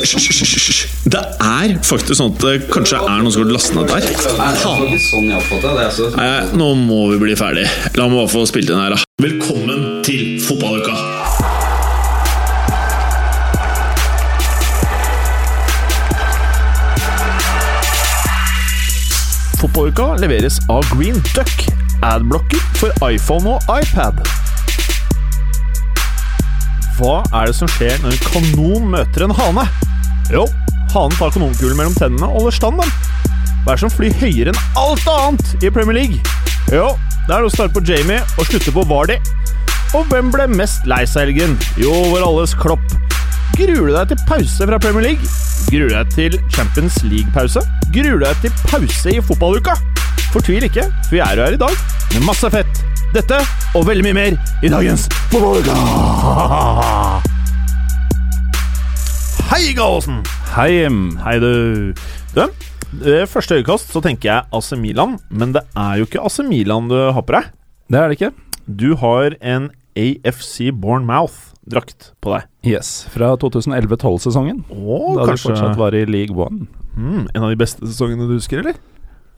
Hysj. Det er faktisk sånn at det kanskje er noen som har lastet ned der. Sånn. Altså. Nei, nå må vi bli ferdig. La meg bare få spilt inn her, da. Velkommen til fotballuka! Fotballuka leveres av Green Duck. Adblocker for iPhone og iPad. Hva er det som skjer når en kanon møter en hane? Jo, hanen tar kanonkulen mellom tennene og holder stand, den. Hva er som flyr høyere enn alt annet i Premier League? Jo, det er å starte på Jamie og slutte på Vardy. Og hvem ble mest lei seg i helgen? Jo, vår alles Klopp. Gruer du deg til pause fra Premier League? Gruer du deg til Champions League-pause? Gruer du deg til pause i fotballuka? Fortvil ikke, for vi er jo her i dag med masse fett. Dette og veldig mye mer i dagens Fotballuka! Hei, Gallosen! Hei, Jim. Hei, du. Du, ved første øyekast så tenker jeg AC Milan, men det er jo ikke AC Milan du har på deg. Det er det ikke. Du har en AFC Bournemouth-drakt på deg. Yes, Fra 2011-12-sesongen. Da Da du fortsatt var i League One. mm, En av de beste sesongene du husker, eller?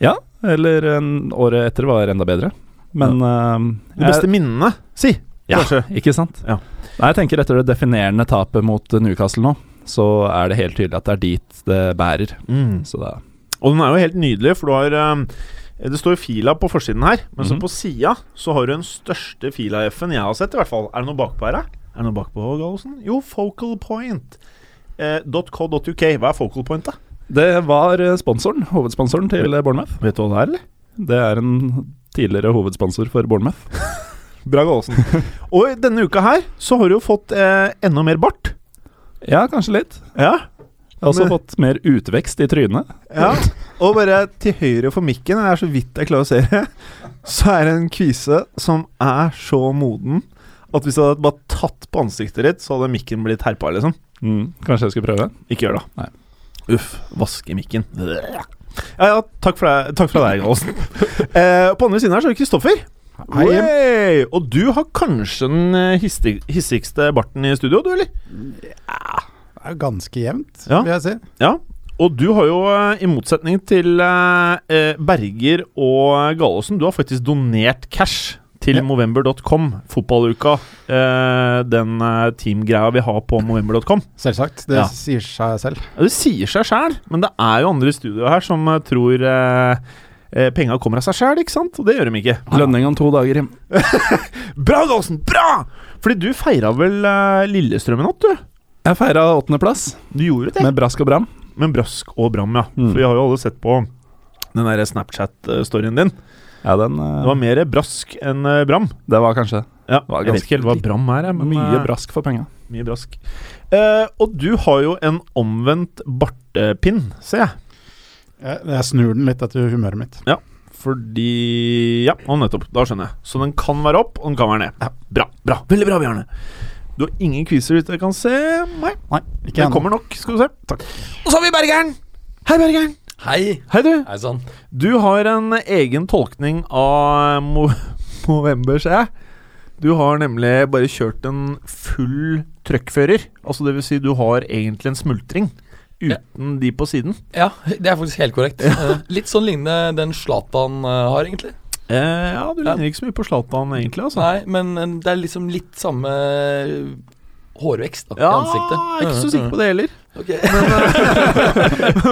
Ja, eller en, året etter var enda bedre. Men ehm, De beste minnene, si! Ja, Kanskje. ikke sant? Ja. Nei, jeg tenker etter det definerende tapet mot Newcastle nå, så er det helt tydelig at det er dit det bærer. Mm. Så da Og den er jo helt nydelig, for du har um, Det står fila på forsiden her, men så Mhm. på sida så har du den største fila-F-en jeg har sett, i hvert fall. Er det noe bakpå her, da? Er det noe bakpå, Gallosen? Jo, Focal Point. Eh, .co.uk. Hva er Focal Point, da? Det var eh, sponsoren, hovedsponsoren til eh, Bournemouth. Vet du hva det er, eller? Det er en tidligere hovedsponsor for Bournemouth. Bra, Gallosen. Og denne uka her så har du jo fått eh, enda mer bart. Ja, kanskje litt. Ja. Jeg har også Men- fått mer utvekst i trynet. ja. Og bare til høyre for mikken, det er så vidt jeg klarer å se det, så er det en kvise som er så moden at hvis jeg hadde bare tatt på ansiktet ditt, så hadde mikken blitt herpa, liksom. Mm, kanskje jeg skulle prøve? Ikke gjør det. Nei. Uff. Vaske mikken. Ja, ja, takk for, deg, takk for deg, Gallosen. eh, på andre siden her så er det Kristoffer. Hei. Wey! Og du har kanskje den eh, hissigste barten i studio, du, eller? Det er ganske jevnt, Ja. vil jeg si. Ja. Og du har jo, eh, i motsetning til eh, eh, Berger og Gallosen, du har faktisk donert cash til Ja. movember.com, fotballuka. Eh, den teamgreia vi har på movember.com. Selvsagt. Det Ja. sier seg selv. Ja, det sier seg sjæl, men det er jo andre i studio her som tror eh, eh, penga kommer av seg sjæl, ikke sant? Og det gjør de ikke. Lønning om to dager. Bra, Gallosen! Bra! Fordi du feira vel eh, Lillestrøm i natt, du? Jeg feira åttendeplass Du gjorde det? med brask og bram. Med Brask og Bram, ja. Mm. For vi har jo alle sett på den der Snapchat-storyen din. Ja, den eh, Det var mer Brask enn eh, Bram. Det var kanskje Ja, var jeg vet ikke helt hva Bram er, men mye eh, brask for penga. Mye brask. Eh, og du har jo en omvendt bartepinn, ser jeg. Jeg, jeg snur den litt etter humøret mitt. Fordi Ja, og nettopp. Da skjønner jeg. Så den kan være opp, og den kan være ned. Bra. bra, Veldig bra, Bjarne. Du har ingen quizer ute jeg kan se? Nei. Nei, ikke Det ennå. kommer nok, skal du se. Takk. Og så har vi Bergeren! Hei, Bergeren. Hei! Hei, du. Hei sann. Du har en egen tolkning av Mo Movember, ser jeg. Du har nemlig bare kjørt en full trøkkfører. Altså det vil si, du har egentlig en smultring uten de på siden. Ja, det er faktisk helt korrekt. Eh, litt sånn lignende den Zlatan eh, har, egentlig. Eh, ja, du ligner ikke så mye på Zlatan, egentlig. altså Nei, men det er liksom litt samme eh, hårvekst da, Ja, i ansiktet. jeg er ikke så sikker på det heller. Men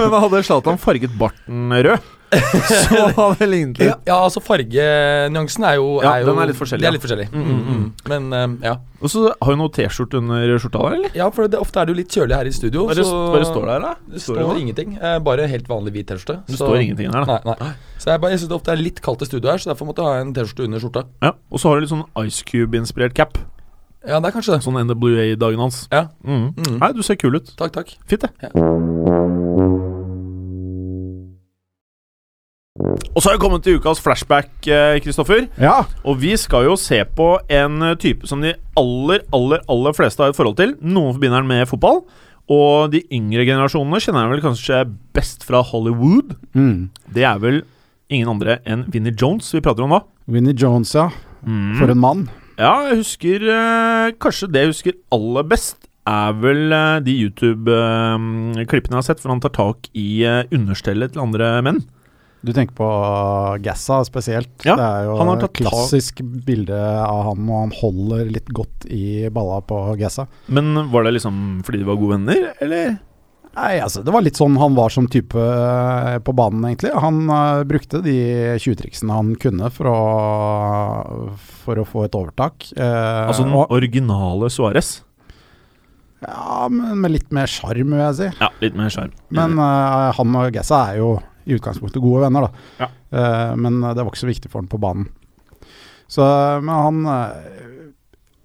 Men hadde Zlatan farget barten rød, så hadde det lignet Ja, ja, altså fargenyansen er jo, Ja, er jo den er litt forskjellig, er litt forskjellig. Mm, mm, mm. Men um, ja. Og så har du noe T-skjorte under skjorta eller? ja, for det, ofte er det jo litt kjølig her i studio. Bare, det, så er står der, da? Det Står står, ingenting. Eh, bare helt vanlig hvit T-skjorte. Det så- står ingenting der, da. Nei, nei. Så jeg, bare- jeg synes det ofte er litt kaldt i studio her, så derfor måtte jeg ha en T-skjorte under skjorta. Ja, Og så har du litt sånn Ice Cube-inspirert cap. Ja, det er kanskje det. Sånn NWA-dagen hans. Ja. Mm. Mm. Nei, du ser kul ut. Takk, takk. Fint, det. Ja. Og så har vi kommet til ukas flashback, eh, Kristoffer. Ja, Og vi skal jo se på en eh, type som de aller, aller, aller fleste har et forhold til. Noen forbinder den med fotball. Og de yngre generasjonene kjenner han vel kanskje best fra Hollywood. mm. Det er vel ingen andre enn Vinnie Jones vi prater om da. Vinnie Jones, ja. Mm. For en mann. Ja, jeg husker eh, Kanskje det jeg husker aller best, er vel de YouTube-klippene jeg har sett, for han tar tak i understellet til andre menn. Du tenker på Gassa spesielt. Ja, det er jo han har et klassisk bilde av han, og han holder litt godt i balla på Gassa. Men var det liksom fordi de var gode venner, eller? Nei, altså Det var litt sånn han var som type eh, på banen, egentlig. Han uh, brukte de tjuvtriksene han kunne for å, for å få et overtak. Uh, Altså den originale Suárez? ja, men med litt mer sjarm, vil jeg si. Ja, litt mer sjarm. Men uh, han og Gessa er jo i utgangspunktet gode venner, da. Ja. Eh, men det var ikke så viktig for han på banen. Så, men han eh,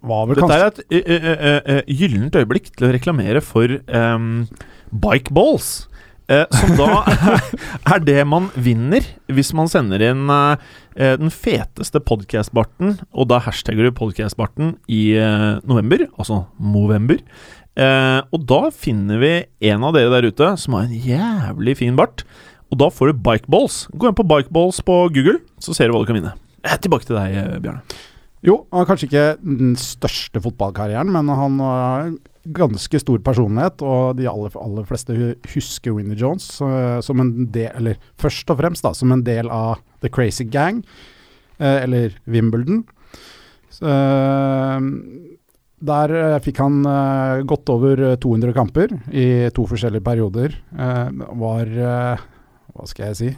var vel Dette kanskje er et eh, gyllent øyeblikk til å reklamere for um, bike balls. eh, som da er det man vinner hvis man sender inn eh, den feteste podcast-barten, og da hashtagger du podcast-barten i eh, november, altså Movember. Eh, og da finner vi en av dere der ute som har en jævlig fin bart. Og da får du bikeballs. Gå inn på bikeballs på Google, så ser du hva du kan vinne. Eh, Tilbake til deg, Bjørne. Bjarne. Jo, han har kanskje ikke den største fotballkarrieren, men han har ganske stor personlighet, og de aller, aller fleste husker Winnie Jones eh, som en del, eller først og fremst da, som en del av The Crazy Gang, eh, eller Wimbledon. Så, eh, der eh, fikk han eh, godt over eh, 200 kamper i to forskjellige perioder. Eh, var eh, Hva skal jeg si?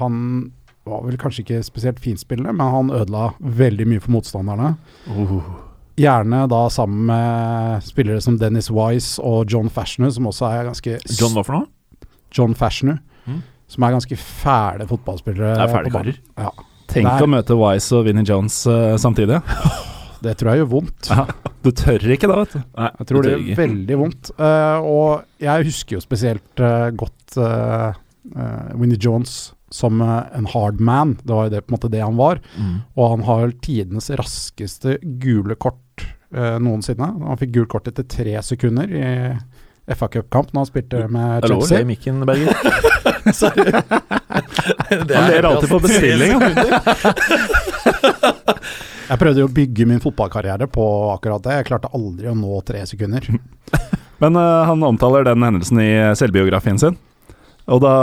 Han var vel kanskje ikke spesielt finspillende, men han ødela veldig mye for motstanderne. Gjerne da sammen med spillere som Dennis Wise og John Fashioner, som også er ganske John, hva for noe? John Fashioner, Mm. som er ganske fæle fotballspillere. Det er fæle på karer. Ja, Tenk Der- å møte Wise og Vinnie Jones uh, samtidig. det tror jeg gjør vondt. Ja, du tør ikke da, vet du. Nei, Jeg tror det gjør veldig vondt. Uh, og jeg husker jo spesielt uh, godt uh, Winnie Jones som eh, en hard man. Det var jo det, på en måte det han var. Mm. Og han har tidenes raskeste gule kort eh, noensinne. Han fikk gult kort etter tre sekunder i FA Cup-kamp når han spilte med Det er lov le Chelsea. mikken, Berger. Det Han er ler alltid på bestilling. Jeg prøvde jo å bygge min fotballkarriere på akkurat det. Jeg klarte aldri å nå tre sekunder. Men uh, han omtaler den hendelsen i selvbiografien sin. Og da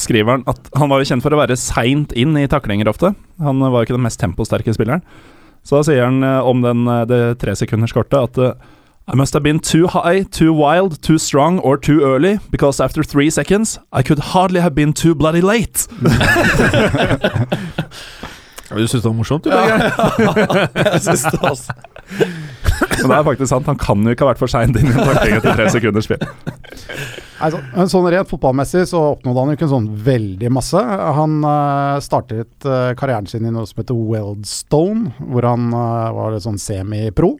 skriver han at han var jo kjent for å være seint inn i taklinger ofte. Han var jo ikke den mest temposterke spilleren. Så da sier han eh, om den, eh, det tresekunderskortet at eh, I must have been too high, too wild, too strong or too early, because after three seconds I could hardly have been too bloody late. Du syns det var morsomt, du, Berger? Jeg synes det, også. Men det er faktisk sant, han kan jo ikke ha vært for seint inn i en takling etter tre sekunders spill. Altså, sånn Rent fotballmessig så oppnådde han jo ikke sånn veldig masse. Han uh, startet uh, karrieren sin i noe som heter Weldstone, hvor han uh, var sånn semi-pro.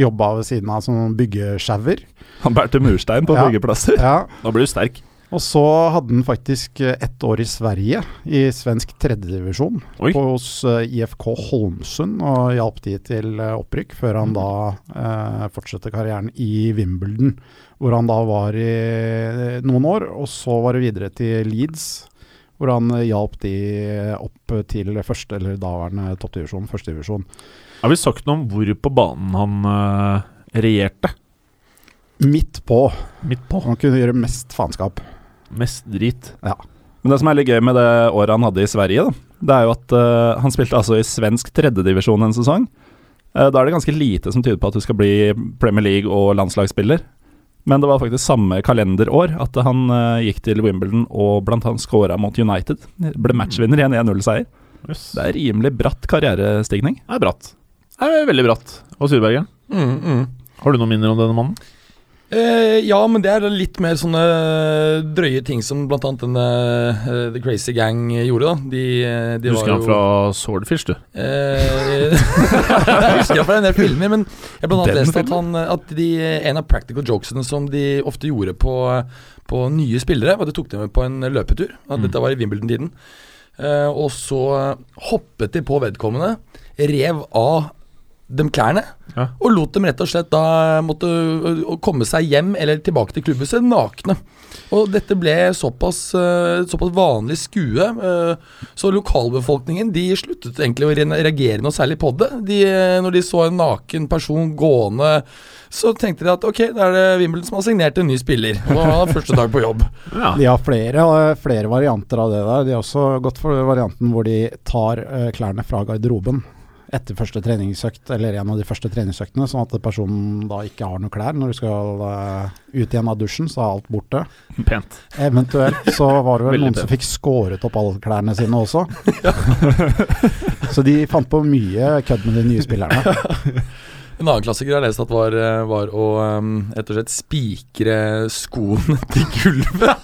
Jobba ved siden av som byggesjauer. Han bærte murstein på Ja. byggeplasser. Ja. Da blir du sterk. Og så hadde han faktisk eh, ett år i Sverige, i svensk tredjedivisjon, hos eh, IFK Holmsund, og hjalp de til eh, opprykk, før han da eh, fortsatte karrieren i Wimbledon, hvor han da var i noen år, og så var det videre til Leeds, hvor han hjalp de opp til første, eller daværende toppdivisjon, førstedivisjon. Har vi sagt noe om hvor på banen han regjerte? Midt på. Midt på. Han kunne gjøre mest faenskap. Mest drit. Men det som er litt gøy med det året han hadde i Sverige, da, det er jo at uh, han spilte altså i svensk tredjedivisjon en sesong. Uh, da er det ganske lite som tyder på at du skal bli Premier League og landslagsspiller. Men det var faktisk samme kalenderår at han uh, gikk til Wimbledon og blant annet scora mot United. Ble matchvinner i en 1-0-seier. Yes. Det er rimelig bratt karrierestigning. Det er bratt. Det er veldig bratt. Og Sydbergen, Mm, mm. har du noen minner om denne mannen? Eh, ja, men det er litt mer sånne drøye ting som blant annet denne eh, The Crazy Gang gjorde, da. De, eh, Du de husker han fra Swordfish, du? Eh, jeg husker han fra en del filmer, men jeg har blant annet Den lest at, han, at de, en av practical jokesene som de ofte gjorde på, på nye spillere, var at de tok dem med på en løpetur. At Mm. Dette var i Wimbledon-tiden. Eh, og så hoppet de på vedkommende, rev av dem klærne. Ja. Og lot dem rett og slett da måtte komme seg hjem eller tilbake til klubbhuset nakne. Og dette ble såpass, såpass vanlig skue, så lokalbefolkningen de sluttet egentlig å reagere noe særlig på det. De, når de så en naken person gående, så tenkte de at ok, da er det Wimbledon som har signert en ny spiller. Og han har første dag på jobb. Ja. De har flere, flere varianter av det der. De har også gått for varianten hvor de tar klærne fra garderoben etter første treningsøkt, eller en av de første treningsøktene, sånn at personen da ikke har noe klær når du skal uh, ut igjen av dusjen, så er alt borte. Pent. Eventuelt så var det vel noen noen som fikk skåret opp alle klærne sine også. så de fant på mye kødd med de nye spillerne. En annen klassiker jeg har lest at var, eh, var å um, rett og slett spikre skoene til gulvet.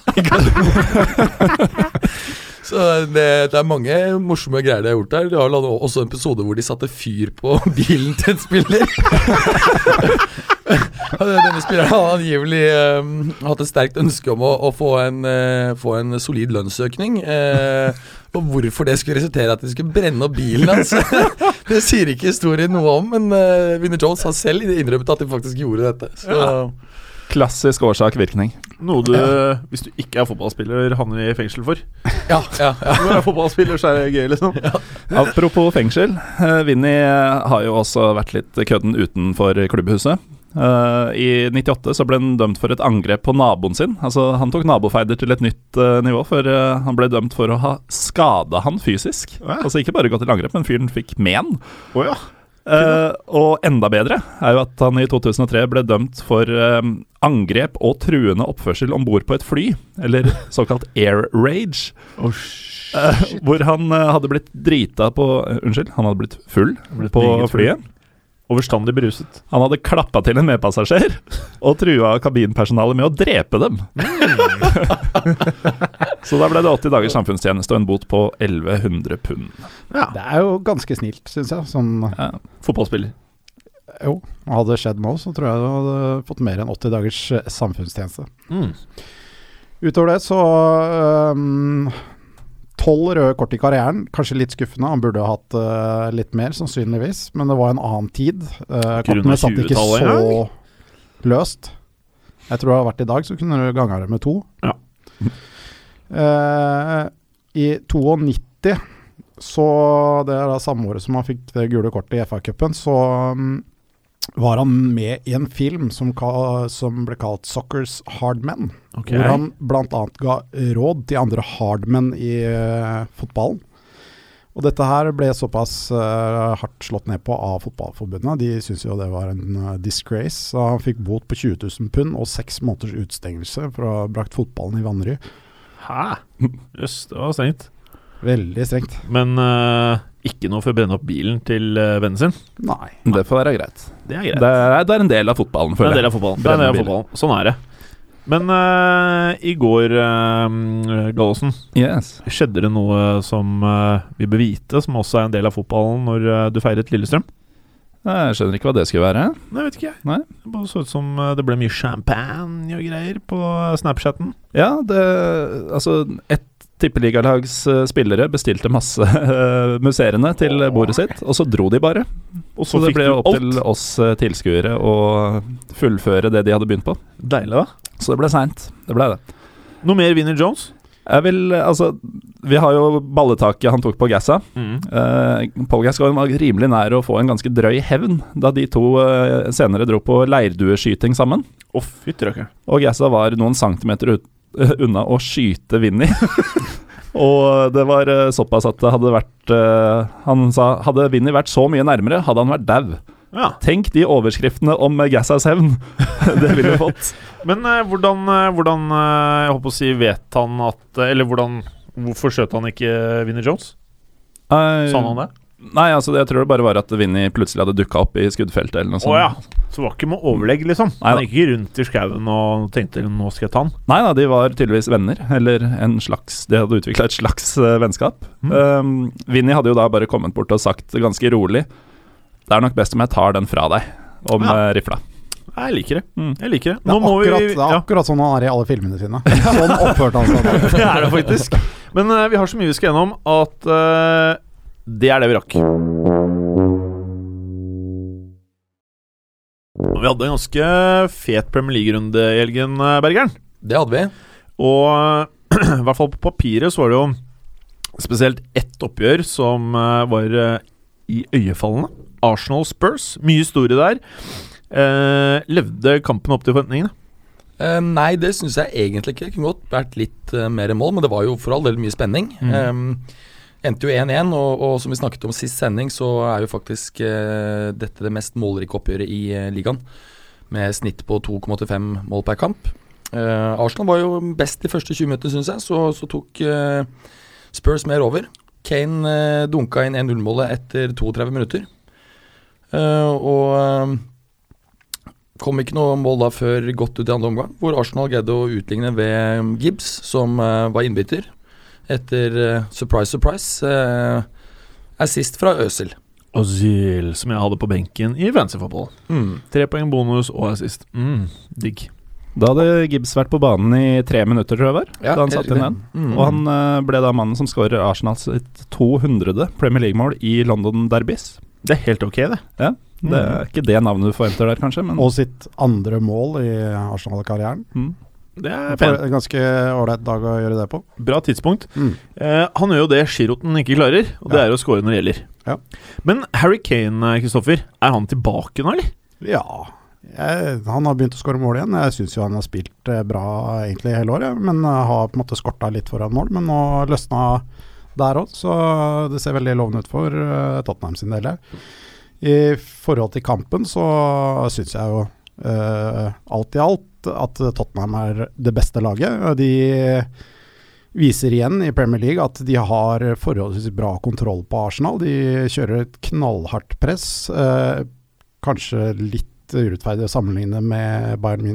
Så det, det er mange morsomme greier de har gjort der. De har også en episode hvor de satte fyr på bilen til en spiller. Denne spilleren har angivelig um, hatt et sterkt ønske om å, å få, en, uh, få en solid lønnsøkning. Uh, og hvorfor det skulle resultere at de skulle brenne opp bilen hans, det sier ikke historien noe om. Men uh, Winner Jones har selv innrømmet at de faktisk gjorde dette. Så Klassisk årsak-virkning. Noe du, hvis du ikke er fotballspiller, havner i fengsel for. ja, ja, ja. Når du er fotballspiller, så er det gøy, liksom. Apropos fengsel. eh, Vinni har jo også vært litt kødden utenfor klubbhuset. Eh, I 98 så ble han dømt for et angrep på naboen sin. Altså Han tok nabofeider til et nytt eh, nivå, for eh, han ble dømt for å ha skada han fysisk. Ja. Altså ikke bare gått til angrep, men fyren fikk men. Oh, ja. Eh, og enda bedre er jo at han i 2003 ble dømt for um, angrep og truende oppførsel om bord på et fly, eller såkalt air rage. Eh, hvor han uh, hadde blitt drita på Unnskyld, han hadde blitt full på flyet. Overstandig beruset. Han hadde klappa til en medpassasjer og trua kabinpersonalet med å drepe dem. Så da ble det 80 dagers samfunnstjeneste og en bot på 1100 pund. Ja. Det er jo ganske snilt, syns jeg. Sånn, Ja. Fotballspiller. jo, hadde det skjedd nå, så tror jeg du hadde fått mer enn 80 dagers eh, samfunnstjeneste. Mm. Utover det så øhm, Tolv røde kort i karrieren, kanskje litt skuffende. Han burde ha hatt uh, litt mer, sannsynligvis. Men det var en annen tid. Uh, kortene satt ikke 20-tallet så løst. Jeg tror det hadde vært i dag, så kunne du ganga det med to. Ja. uh, I 92, så det er da samme året som han fikk det gule kortet i FA-cupen, så mm, var han med i en film som, ka som ble kalt 'Soccer's Hard Men'. Ok. Hvor han bl.a. ga råd til andre hardmen i uh, fotballen. Og dette her ble såpass uh, hardt slått ned på av fotballforbundet. De syntes jo det var en uh, disgrace. Så han fikk bot på 20 000 pund og seks måneders utstengelse for å ha brakt fotballen i vanry. Hæ? Jøss, det var strengt. Veldig strengt. Men eh, ikke noe for å brenne opp bilen til uh, vennen sin. Nei. Det får være greit. Det er greit. Det er, det er en del av fotballen, Det er en del av fotballen. Det er en del av fotballen. Sånn er det. Men uh, i går, uh, Gallosen, Yes. skjedde det noe som uh, vi bør vite, som også er en del av fotballen, når uh, du feiret Lillestrøm? Jeg skjønner ikke hva det skulle være. Nei, vet ikke jeg. Nei. Det bare så ut som eh, det ble mye champagne og greier på Snapchatten. Ja, det Altså, ett tippeligalags eh, spillere bestilte masse uh, musserende til bordet sitt, og så dro de bare. Og Så det ble opp til oss eh, tilskuere å fullføre det de hadde begynt på. Deilig, da. Så det ble seint. Det ble det. Noe mer Winner Jones? Jeg vil Altså, vi har jo balletaket han tok på Gassa. Uh, Paul Gascoigne var rimelig nær å få en ganske drøy hevn da de to uh, senere dro på leirdueskyting sammen. Å, fytti rakkeren. Og Gassa var noen centimeter ut, eh, unna å skyte Vinni. og det var eh, såpass at det hadde vært eh, Han sa hadde Vinni vært så mye nærmere, hadde han vært dau. Ja. Tenk de overskriftene om eh, Gassas hevn. det ville vi fått. Men hvordan, hvordan Jeg håper å si vet han at Eller hvordan Hvorfor skjøt han ikke Vinnie Jones? Eh, Sa han det? Nei, altså jeg tror det bare var at Vinni plutselig hadde dukka opp i skuddfeltet eller noe sånt. sånt. ja. Så det var ikke med overlegg, liksom? Nei han gikk ikke rundt i skauen og tenkte 'nå skal jeg ta han'? Nei da, de var tydeligvis venner, eller en slags De hadde utvikla et slags uh, vennskap. Mm. Um, Vinni hadde jo da bare kommet bort og sagt ganske rolig Det er nok best om jeg tar den fra deg, om Ja. eh, rifla. Jeg liker det. Mm. Jeg liker det. Det er, må akkurat, vi det er ja, akkurat sånn han er i alle filmene sine. Sånn oppførte han seg. Det er det faktisk. Men uh, vi har så mye vi skal gjennom at eh, det er det vi rakk. Vi hadde en ganske fet Premier League-runde i helgen, eh, Bergeren. Det hadde vi. Og i hvert fall på papiret så var det jo spesielt ett oppgjør som eh, var i øyefallene. Arsenal Spurs. Mye historie der. Eh, levde kampen opp til forventningene? Eh, nei, det syns jeg egentlig ikke. Det kunne godt vært litt eh, mer mål, men det var jo for all del mye spenning. Mm. Eh, endte jo 1-1, og, og som vi snakket om sist sending, så er jo faktisk eh, dette det mest målrike oppgjøret i eh, ligaen. Med snitt på 2,85 mål per kamp. Eh, Arsenal var jo best de første 20 minuttene, syns jeg. Så, så tok eh, Spurs mer over. Kane eh, dunka inn 1-0-målet etter 32 minutter. Eh, og kom ikke noe mål da før godt ut i andre omgang, hvor Arsenal greide å utligne ved Gibbs, som var innbytter. Etter eh, surprise, surprise, uh, assist fra Øsil. Ozil, som jeg hadde på benken i fancy fotball. Mm. Tre poeng bonus og assist. Mm, digg. Da hadde Gibbs vært på banen i tre minutter, tror jeg var. Ja, da han satt satte inn den. Mm. Og han eh, ble da mannen som skårer Arsenal sitt 200. Premier League-mål i London Derbys. Det er helt ok, det. Ja, Det er ikke det navnet du forventer der, kanskje, men Og sitt andre mål i Arsenal-karrieren. mm. Det er en Ganske ålreit dag å gjøre det på. Bra tidspunkt. Mm. Eh, han gjør jo det Giroten ikke klarer, og det Ja. er å score når det gjelder. Ja. Men Harry Kane, Kristoffer, er han tilbake nå, eller? Ja. Jeg, han har begynt å skåre mål igjen. Jeg syns jo han har spilt eh, bra egentlig hele året, men eh, har på en måte skorta litt foran mål. Men nå løsna der òg, så det ser veldig lovende ut for eh, Tottenham sin del. I forhold til kampen så syns jeg jo eh, alt i alt at Tottenham er det beste laget. De viser igjen i Premier League at de har forholdsvis bra kontroll på Arsenal. De kjører et knallhardt press. Uh, kanskje litt urettferdig å sammenligne med Bayern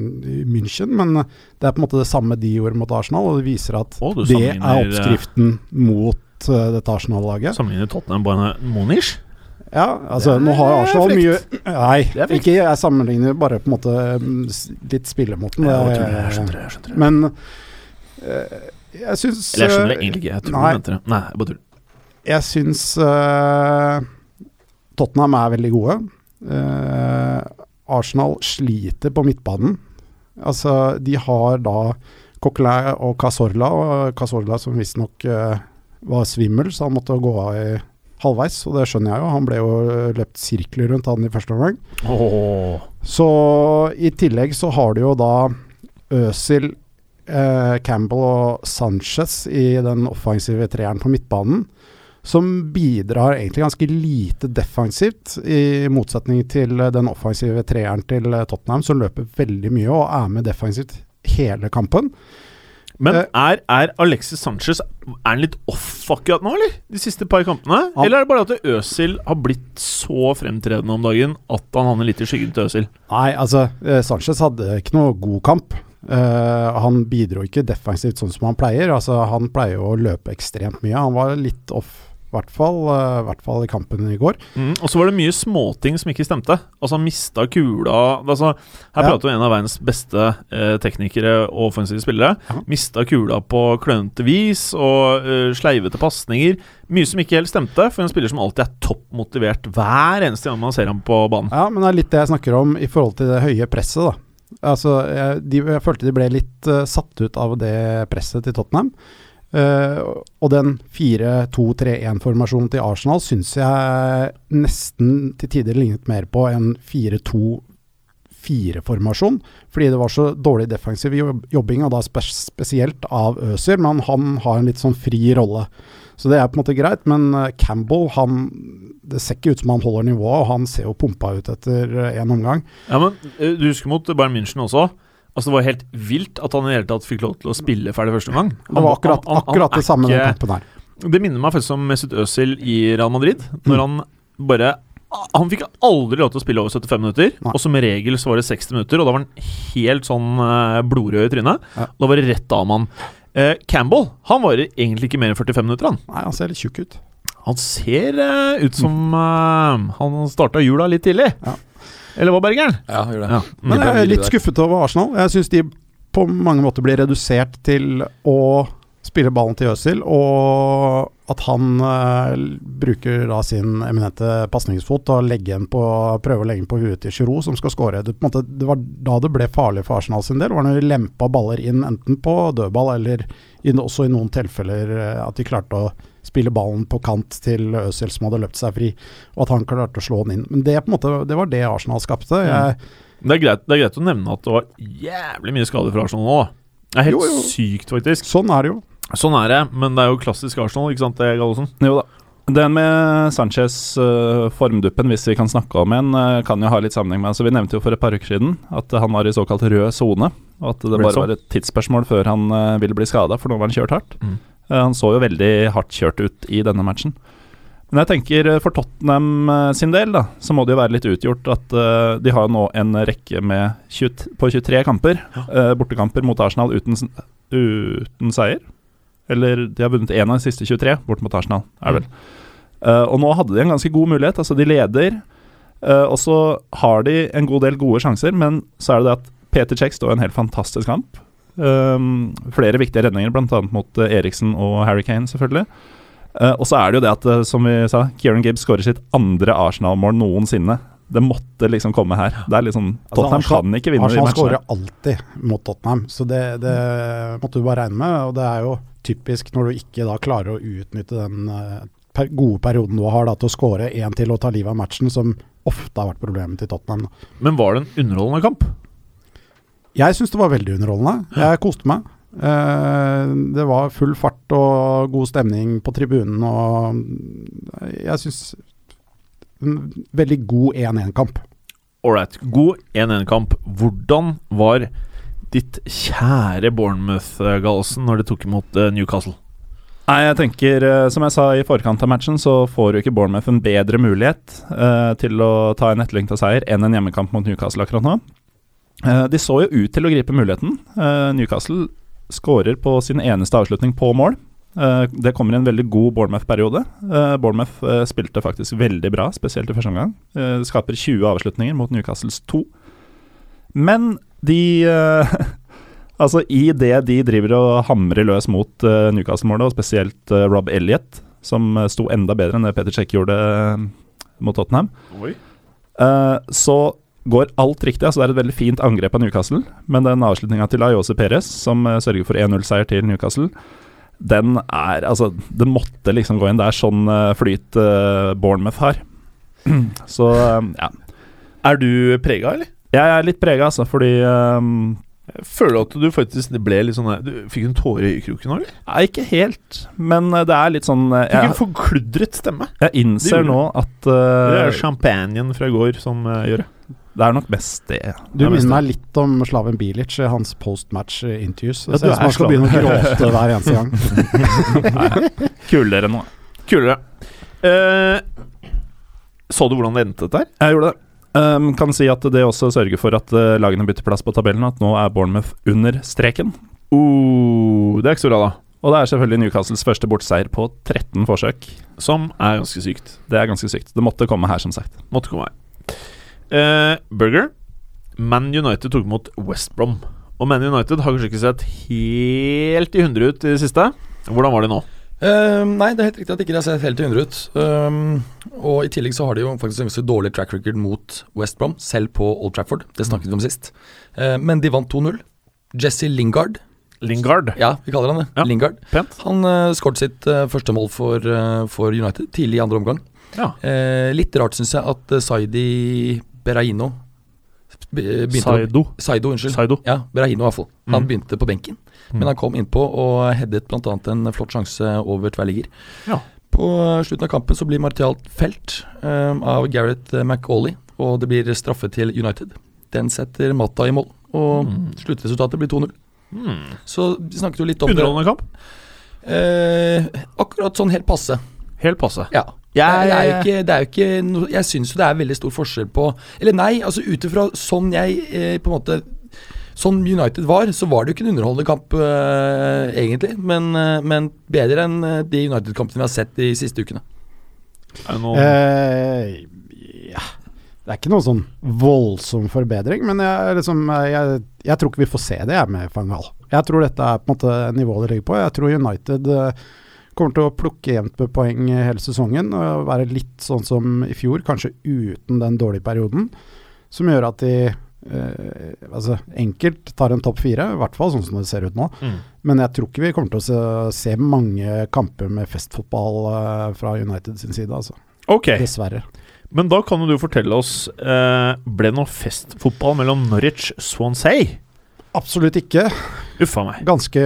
München, men det er på en måte det samme de gjorde mot Arsenal, og det viser at Å, det er oppskriften mot uh, dette Arsenal-laget. Sammenligner Tottenham bare med Monish? Ja, altså nå har Arsenal mye Nei, ikke jeg sammenligner bare på en måte mm, litt spillemåten. Ja, Det jeg er- skjønner jeg skjønner det, jeg skjønner det. Men eh, jeg syns Eller jeg skjønner det eh, egentlig ikke. Jeg tror nei. venter det. Nei, jeg bare tuller. Jeg syns uh, Tottenham er veldig gode. Uh, Arsenal sliter på midtbanen. Altså, de har da Coquelin og Casorla, og Casorla som visstnok uh, var svimmel, så han måtte gå av i halvveis, og det skjønner jeg jo. Han ble jo løpt sirkler rundt han i første omgang. Oh. Så i tillegg så har du jo da Øsil, eh, Campbell og Sanchez i den offensive treeren på midtbanen. Som bidrar egentlig ganske lite defensivt, i motsetning til den offensive treeren til eh, Tottenham, som løper veldig mye og er med defensivt hele kampen. Men Eh, er, er Alexis Sanchez Er han litt off akkurat nå, eller? De siste par kampene? Han- Eller er det bare at Øsil har blitt så fremtredende om dagen at han havner litt i skyggen til Øsil? Nei, altså, eh, Sanchez hadde ikke noe god kamp. Uh, han bidro ikke defensivt sånn som han pleier. Altså, han pleier jo å løpe ekstremt mye. Han var litt off, hvert fall, eh, i hvert fall i kampen i går. Mm, og så var det mye småting som ikke stemte. Altså mista kula altså, Her Ja. prater vi om en av verdens beste eh, teknikere og offensive spillere. Ja. Mista kula på klønete vis og eh, sleivete pasninger. Mye som ikke helt stemte for en spiller som alltid er toppmotivert hver eneste gang man ser ham på banen. Ja, men det er litt det jeg snakker om i forhold til det høye presset, da. Altså, jeg, de, jeg følte de ble litt uh, satt ut av det presset til Tottenham. Eh, og den 4-2-3-1-formasjonen til Arsenal syns jeg nesten til tider lignet mer på en 4-2-4-formasjon. Fordi det var så dårlig defensiv jobbing, og da spesielt av Øzer. Men han har en litt sånn fri rolle. Så det er på en måte greit, men eh, Campbell han, Det ser ikke ut som han holder nivået, og han ser jo pumpa ut etter én omgang. Ja, men eh, Du husker mot Bayern München også? Altså Det var helt vilt at han i det hele tatt fikk lov til å spille ferdig første omgang. Det var akkurat, Han- han- akkurat det samme den kampen her. Det minner meg faktisk om Mesut Özil i Real Madrid. Når han bare Han fikk aldri lov til å spille over 75 minutter, Nei. og som regel så var det 60 minutter, og da var han helt sånn eh, blodrød i trynet. Ja. Da var det rett av mann. Eh, Campbell han varer egentlig ikke mer enn 45 minutter. Han Nei, han ser litt tjukk ut. Han ser uh, ut som uh, han starta jula litt tidlig. Ja. Eller hva, Bergeren? Ja, gjør det. Ja. Men jeg er litt skuffet over Arsenal. Jeg syns de på mange måter blir redusert til å spille ballen til Øzil, og at han uh, bruker da sin eminente pasningsfot og på, prøver å legge den på huet til Giroud, som skal skåre. Det, måte, det var da det ble farlig for Arsenal sin del, var når de lempa baller inn enten på dødball eller i, også i noen tilfeller eh, at de klarte å spille ballen på kant til Øzil som hadde løpt seg fri, og at han klarte å slå den inn. Men det, på en måte, det var det Arsenal skapte. Jeg, Det er, greit, det er greit å nevne at det var jævlig mye skader for Arsenal nå. Det er helt Jo, jo. sykt, faktisk. sånn er det jo. Sånn er det, men det er jo klassisk Arsenal, ikke sant, det, Gallosen? Jo da. Den med Sanchez uh, formduppen, hvis vi kan snakke om en, uh, kan jo ha litt sammenheng med altså Vi nevnte jo for et par uker siden at han var i såkalt rød sone. Og at det bare var et tidsspørsmål før han uh, ville bli skada, for nå var han kjørt hardt. Mm. Eh, han så jo veldig hardt kjørt ut i denne matchen. Men jeg tenker eh, for Tottenham eh, sin del, da, så må det jo være litt utgjort at uh, de har nå en rekke med 20, på 23 kamper, Uh, bortekamper mot Arsenal uten, uten seier. Eller de har vunnet én av de siste 23 bort mot Arsenal, er det vel. Uh, og nå hadde de en ganske god mulighet. Altså, de leder, og så har de en god del gode sjanser, men så er det det at Peter Cech står i en helt fantastisk kamp. Um, flere viktige redninger, bl.a. mot eh, Eriksen og Harry Kane, selvfølgelig. Uh, og så er det jo det at, eh, som vi sa, Kieran Gibbs skårer sitt andre Arsenal-mål noensinne. Det måtte liksom komme her. Det er liksom Altså, Tottenham Arsenal- kan ikke vinne de Arsenal skårer alltid mot Tottenham, så det, det måtte du bare regne med. Og det er jo typisk når du ikke da klarer å utnytte den per gode perioden du har da, til å skåre én til og ta livet av matchen, som ofte har vært problemet til Tottenham. Men var det en underholdende kamp? Jeg syns det var veldig underholdende. Jeg koste meg. Eh, det var full fart og god stemning på tribunen, og jeg syns en veldig god 1-1-kamp. Ålreit. God 1-1-kamp. Hvordan var ditt kjære Bournemouth-Gallosen når de tok imot eh, Newcastle? Nei, jeg tenker, eh, som jeg sa i forkant av matchen, så får jo ikke Bournemouth en bedre mulighet eh, til å ta en etterlengta seier enn en hjemmekamp mot Newcastle akkurat nå. Eh, de så jo ut til å gripe muligheten. Eh, Newcastle skårer på sin eneste avslutning på mål. Eh, det kommer i en veldig god Bournemouth-periode. Bournemouth spilte faktisk veldig bra, spesielt i første omgang. Skaper 20 avslutninger mot Newcastles 2. Men de Altså, i det de driver og hamrer løs mot Newcastle-målet, og spesielt Rob Elliot, som sto enda bedre enn det Peter Cech gjorde mot Tottenham, så går alt riktig. altså Det er et veldig fint angrep av Newcastle, men den avslutninga til Ayose Perez, som eh, sørger for 1-0-seier til Newcastle, den er Altså, den måtte liksom gå inn. Det er sånn eh, flyt eh, Bournemouth har. Så ja. Er du prega, eller? Jeg er litt prega, altså, fordi um, Jeg føler at du faktisk ble litt sånn Du Fikk en tåre i øyekroken òg? Nei, ikke helt, men det er litt sånn eh, Fikk en forkludret stemme. jeg innser nå at Det eh, er champagnen fra i går som uh, gjør det. Det er nok best det. Du er minner meg litt om Slaven Bilic i hans postmatch-interviews. Ja, Det ser ut som han skal begynne å gråte hver eneste gang. Kulere Kule nå. Kulere. Uh, så du hvordan det endte der? Jeg gjorde det. Um, kan si at det også sørger for at uh, lagene bytter plass på tabellen, at nå er Bournemouth under streken. Uh, det er ikke så bra, da. Og det er selvfølgelig Newcastles første bortseier på 13 forsøk. Som er ganske sykt. Det er ganske sykt. Det måtte komme her, som sagt. Måtte komme her. Eh, Burger. Man United tok mot West Brom. Og Man United har kanskje ikke sett helt i hundre ut i det siste. Hvordan var det nå? Uh, nei, det er helt riktig at ikke de har sett helt i hundre ut. Um, og i tillegg så har de jo faktisk en ganske dårlig track record mot West Brom, selv på Old Trafford. Det snakket vi om sist. Uh, men de vant 2-0. Jesse Lingard, Lingard. ja, vi kaller han det. Ja. Lingard. Pent. Han uh, skåret sitt uh, første mål for, eh, for United tidlig i andre omgang. Ja. Eh, litt rart syns jeg at uh, Saidi Berraino be- begynte Saido. Saido, unnskyld. Saido. Ja, Berahino i hvert fall. Han Mm. begynte på benken, Mm. men han kom innpå og headet bl.a. en flott sjanse over tverrligger. Ja. På slutten av kampen så blir Martial felt um, av Gareth McAuley, og det blir straffe til United. Den setter Matta i mål, og Mm. sluttresultatet blir 2-0. Hmm. Så vi snakket jo litt om. Underholdende kamp. Eh, akkurat sånn helt passe. Helt passe. Ja. Er, det er jo ikke, det er jo ikke no, Jeg syns jo det er veldig stor forskjell på Eller nei, altså ut ifra sånn jeg eh, på en måte Sånn United var, så var det jo ikke en underholdende kamp, eh, egentlig. Men, eh, men bedre enn eh, de United-kampene vi har sett de siste ukene. Det Eh, ja. Det er ikke noe sånn voldsom forbedring, men jeg, liksom, jeg, jeg tror ikke vi får se det jeg med Fangal. Jeg tror dette er på en måte nivået det ligger på. Jeg tror United eh, kommer til å plukke jevnt med poeng hele sesongen og være litt sånn som i fjor, kanskje uten den dårlige perioden, som gjør at de eh, altså enkelt tar en topp fire, i hvert fall sånn som det ser ut nå. Mm. Men jeg tror ikke vi kommer til å se, se mange kamper med festfotball eh, fra United sin side, altså. Okay. Dessverre. men da kan du fortelle oss eh, Ble det noe festfotball mellom Norwich Swansea? Absolutt ikke. Uffa meg. Ganske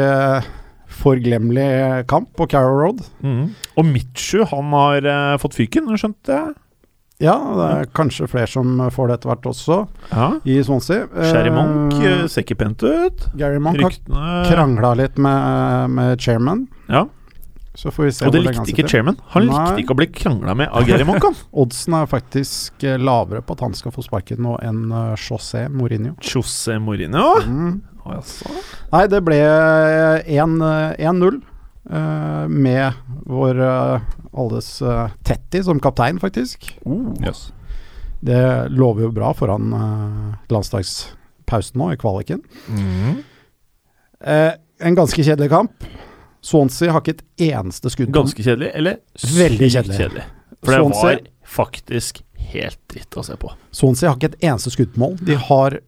forglemmelig kamp på Carrow Road. Mm. Og Mitchu, han har uh, fått fyken, skjønte jeg? Ja, det er kanskje flere som får det etter hvert også, Ja. i Swansea. Sherry Monk Eh, eh, ser ikke pent ut. Gary Monk har Ryktene krangla litt med, med chairman. Ja. Så får vi se Og det likte ikke chairman. Han Nei. likte ikke å bli krangla med av Gary Monk. Oddsen er faktisk eh, lavere på at han skal få sparken nå enn José Mourinho. José Mourinho. Mm. Nei, det ble 1-0 uh, med vår uh, alles uh, Tetti som kaptein, faktisk. Yes. Det lover jo bra foran uh, landslagspausen nå, i kvaliken. Mm. Eh, en ganske kjedelig kamp. Swansea har ikke et eneste skudd. Ganske kjedelig, eller Veldig kjedelig. kjedelig. For det Swansea- var faktisk helt dritt å se på. Swansea har ikke et eneste skuddmål. De har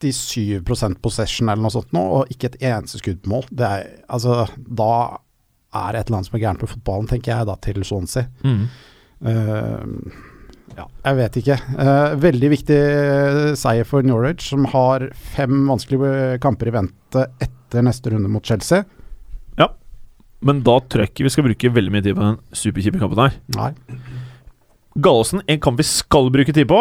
67% possession eller noe sånt nå, og ikke et eneste skudd på mål. Det er, altså, da er det et eller annet som er gærent med fotballen, tenker jeg da, til Swansea. Eh, ja, jeg vet ikke. Uh, veldig viktig seier for Norwich, som har fem vanskelige kamper i vente etter neste runde mot Chelsea. Ja, Men da tror jeg ikke vi skal bruke veldig mye tid på den superkjipe kampen her. Nei. Gallosen, en kamp vi skal bruke tid på,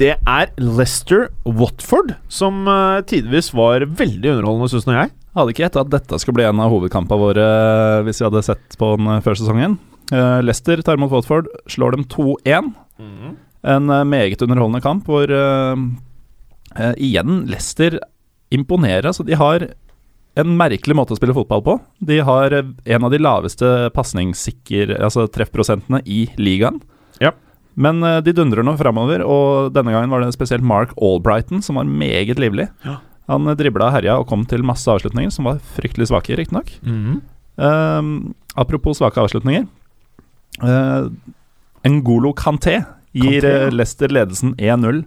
det er Leicester-Watford, som uh, tidvis var veldig underholdende, syns nå jeg. Hadde ikke gjetta at dette skulle bli en av hovedkampene våre eh, hvis vi hadde sett på den eh, før sesongen. Uh, Leicester tar imot Watford, slår dem 2-1. En uh, meget underholdende kamp hvor uh, igjen Leicester imponerer. Altså, de har en merkelig måte å spille fotball på. De har en av de laveste pasningssikre Altså treffprosentene i ligaen. Men eh, de dundrer nå framover, og denne gangen var det spesielt Mark Albrighton som var meget livlig. Ja. Han eh, dribla og herja og kom til masse avslutninger, som var fryktelig svake, riktignok. Um, apropos svake avslutninger. Uh, Ngolo Kanté gir Kanté, ja. Leicester ledelsen 1-0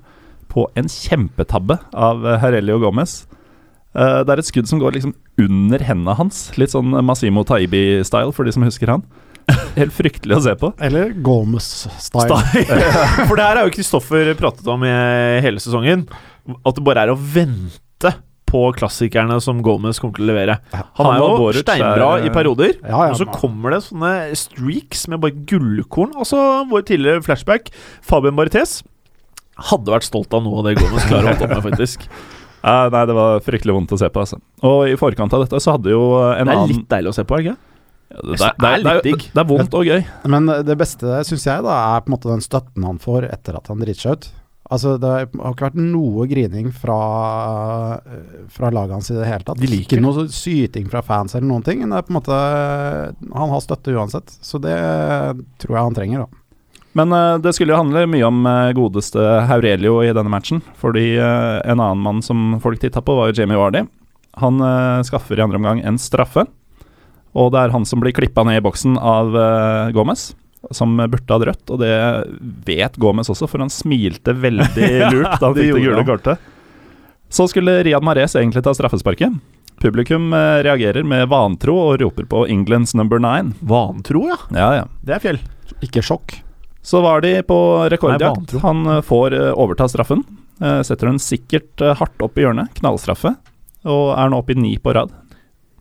på en kjempetabbe av Herelio Gomez. Uh, det er et skudd som går liksom under hendene hans. Litt sånn Masimo Taibi-style, for de som husker han. Helt fryktelig å se på. Eller Gomez-style. For det her er jo Kristoffer pratet om i hele sesongen. At det bare er å vente på klassikerne som Gomez kommer til å levere. Han Han er jo Boruc steinbra er- i perioder. Ja, ja, Og så kommer det sånne streaks med bare gullkorn. Altså vår tidligere flashback, Fabian Barthes, hadde vært stolt av noe av det Gomez klarer å holde opp med, faktisk. Uh, nei, det var fryktelig vondt å se på, altså. Og i forkant av dette så hadde jo en annen Det er annen litt deilig å se på, ikke? Det, det, det, er litt det, digg. det er vondt og gøy. Men det beste, syns jeg, da, er på en måte den støtten han får etter at han driter seg ut. Altså, Det har ikke vært noe grining fra, fra laget hans i det hele tatt. De liker ikke noe syting fra fans eller noen ting. Men Det er på en måte Han har støtte uansett, så det tror jeg han trenger, da. Men uh, det skulle jo handle mye om uh, godeste Haurelio i denne matchen. Fordi uh, en annen mann som folk titta på, var jo Jamie Vardy. Han skaffer i andre omgang en straffe. Og det er han som blir klippa ned i boksen av uh, Gomez, som burde hatt rødt. Og det vet Gomez også, for han smilte veldig lurt da han fikk det gule kortet. Så skulle Riyad Mahrez egentlig ta straffesparket. Publikum uh, reagerer med vantro og roper på 'Englands number nine'. Vantro, ja. Ja, ja. Det er fjell. Ikke sjokk. Så var de på Nei, rekordjakt. vantro. Han eh, får uh, overta straffen. Setter den sikkert hardt opp i hjørnet. Knallstraffe. Og er nå oppe i ni på rad.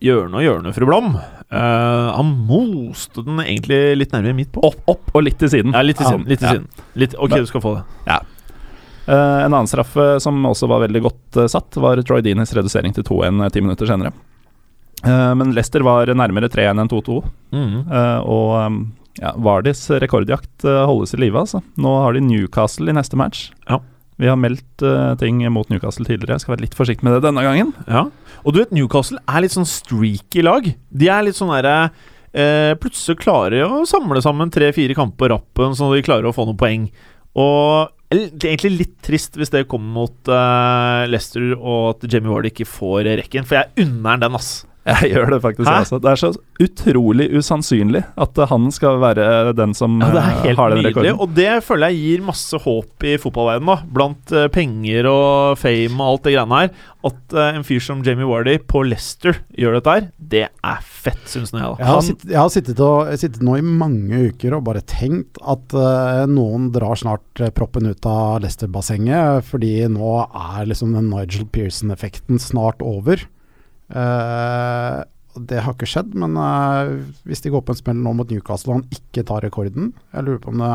Hjørne og hjørne, fru Blom. Uh, han moste den egentlig litt nærmere midt på. Opp, opp og litt til siden. Ja, litt til Ja. siden. Litt til Ja. siden. Litt, ok, Men- du skal få det. Eh, en annen straffe som også var veldig godt uh, satt, var Troy Deanies redusering til 2-1 ti minutter senere. Men Leicester var nærmere 3-1 enn 2-2. Mm. Og um, ja, Vardis rekordjakt holdes i live, altså. Nå har de Newcastle i neste match. Ja. Vi har meldt ting mot Newcastle tidligere. Jeg skal være litt forsiktig med det denne gangen. Ja. Og du vet, Newcastle er litt sånn streaky lag. De er litt sånn derre eh, Plutselig klarer de å samle sammen tre-fire kamper på rappen, så de klarer å få noen poeng. Og det er egentlig litt trist hvis det kommer mot eh, Leicester og at Jamie Ward ikke får rekken, for jeg unner han den, ass. Jeg gjør det faktisk, også. Det er så utrolig usannsynlig at eh, han skal være den som Ja, det er eh, helt har den nydelig, rekorden. og det føler jeg gir masse håp i fotballverdenen, da. Blant eh, penger og fame og alt det greiene her. At eh, en fyr som Jamie Wardy på Leicester gjør dette her, det er fett, syns jeg, da. Jeg har, Han- sittet, jeg har sittet, og, jeg har sittet nå i mange uker og bare tenkt at uh, noen drar snart eh, proppen ut av Leicester-bassenget, fordi nå er liksom den Nigel Pearson-effekten snart over. Eh, og det har ikke skjedd, men uh, hvis de går på en smell nå mot Newcastle og han ikke tar rekorden Jeg lurer på om det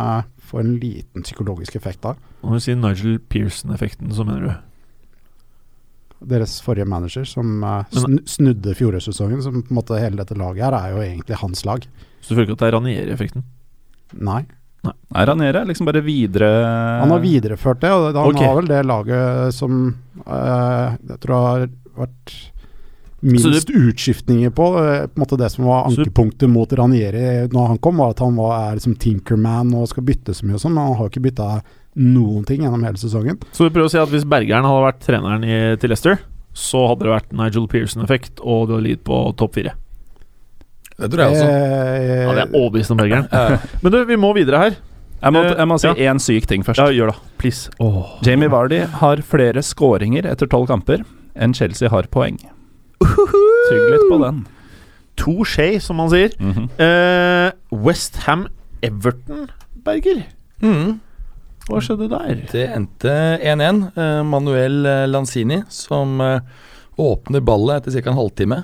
får en liten psykologisk effekt da. Når du sier Nigel Pearson-effekten, så mener du Deres forrige manager som uh, snudde fjorårssesongen, som på en måte hele dette laget her er jo egentlig hans lag. Så du føler ikke at det er Ranieri-effekten? Nei. Nei, Ranieri er liksom bare videre Han har videreført det, og han okay. har vel det laget som uh, jeg tror har vært Så minst utskiftninger på. eh, på en måte Det som var ankepunktet mot Ranieri når han kom, var at han var, er liksom tinkerman og skal bytte så mye og sånn, men han har ikke bytta noen ting gjennom hele sesongen. Så du prøver å si at hvis Bergeren hadde vært treneren i, til Leicester, så hadde det vært Nigel Pearson-effekt, og du hadde ligget på topp fire. Det tror jeg også. Eh, Ja, det er overbevist om Bergeren. Eh, Men du, vi må videre her. Jeg må, jeg må si Ja. syk ting først. Ja, gjør det. Please. Oh. Jamie Vardy har flere skåringer etter tolv kamper enn Chelsea har poeng. Tygg litt på den. To skje, som man sier. Mm -hmm. West Ham Everton, Berger. mm. Hva skjedde der? Det endte 1-1. Uh, Manuel eh, Lanzini som uh, åpner ballet etter ca. en halvtime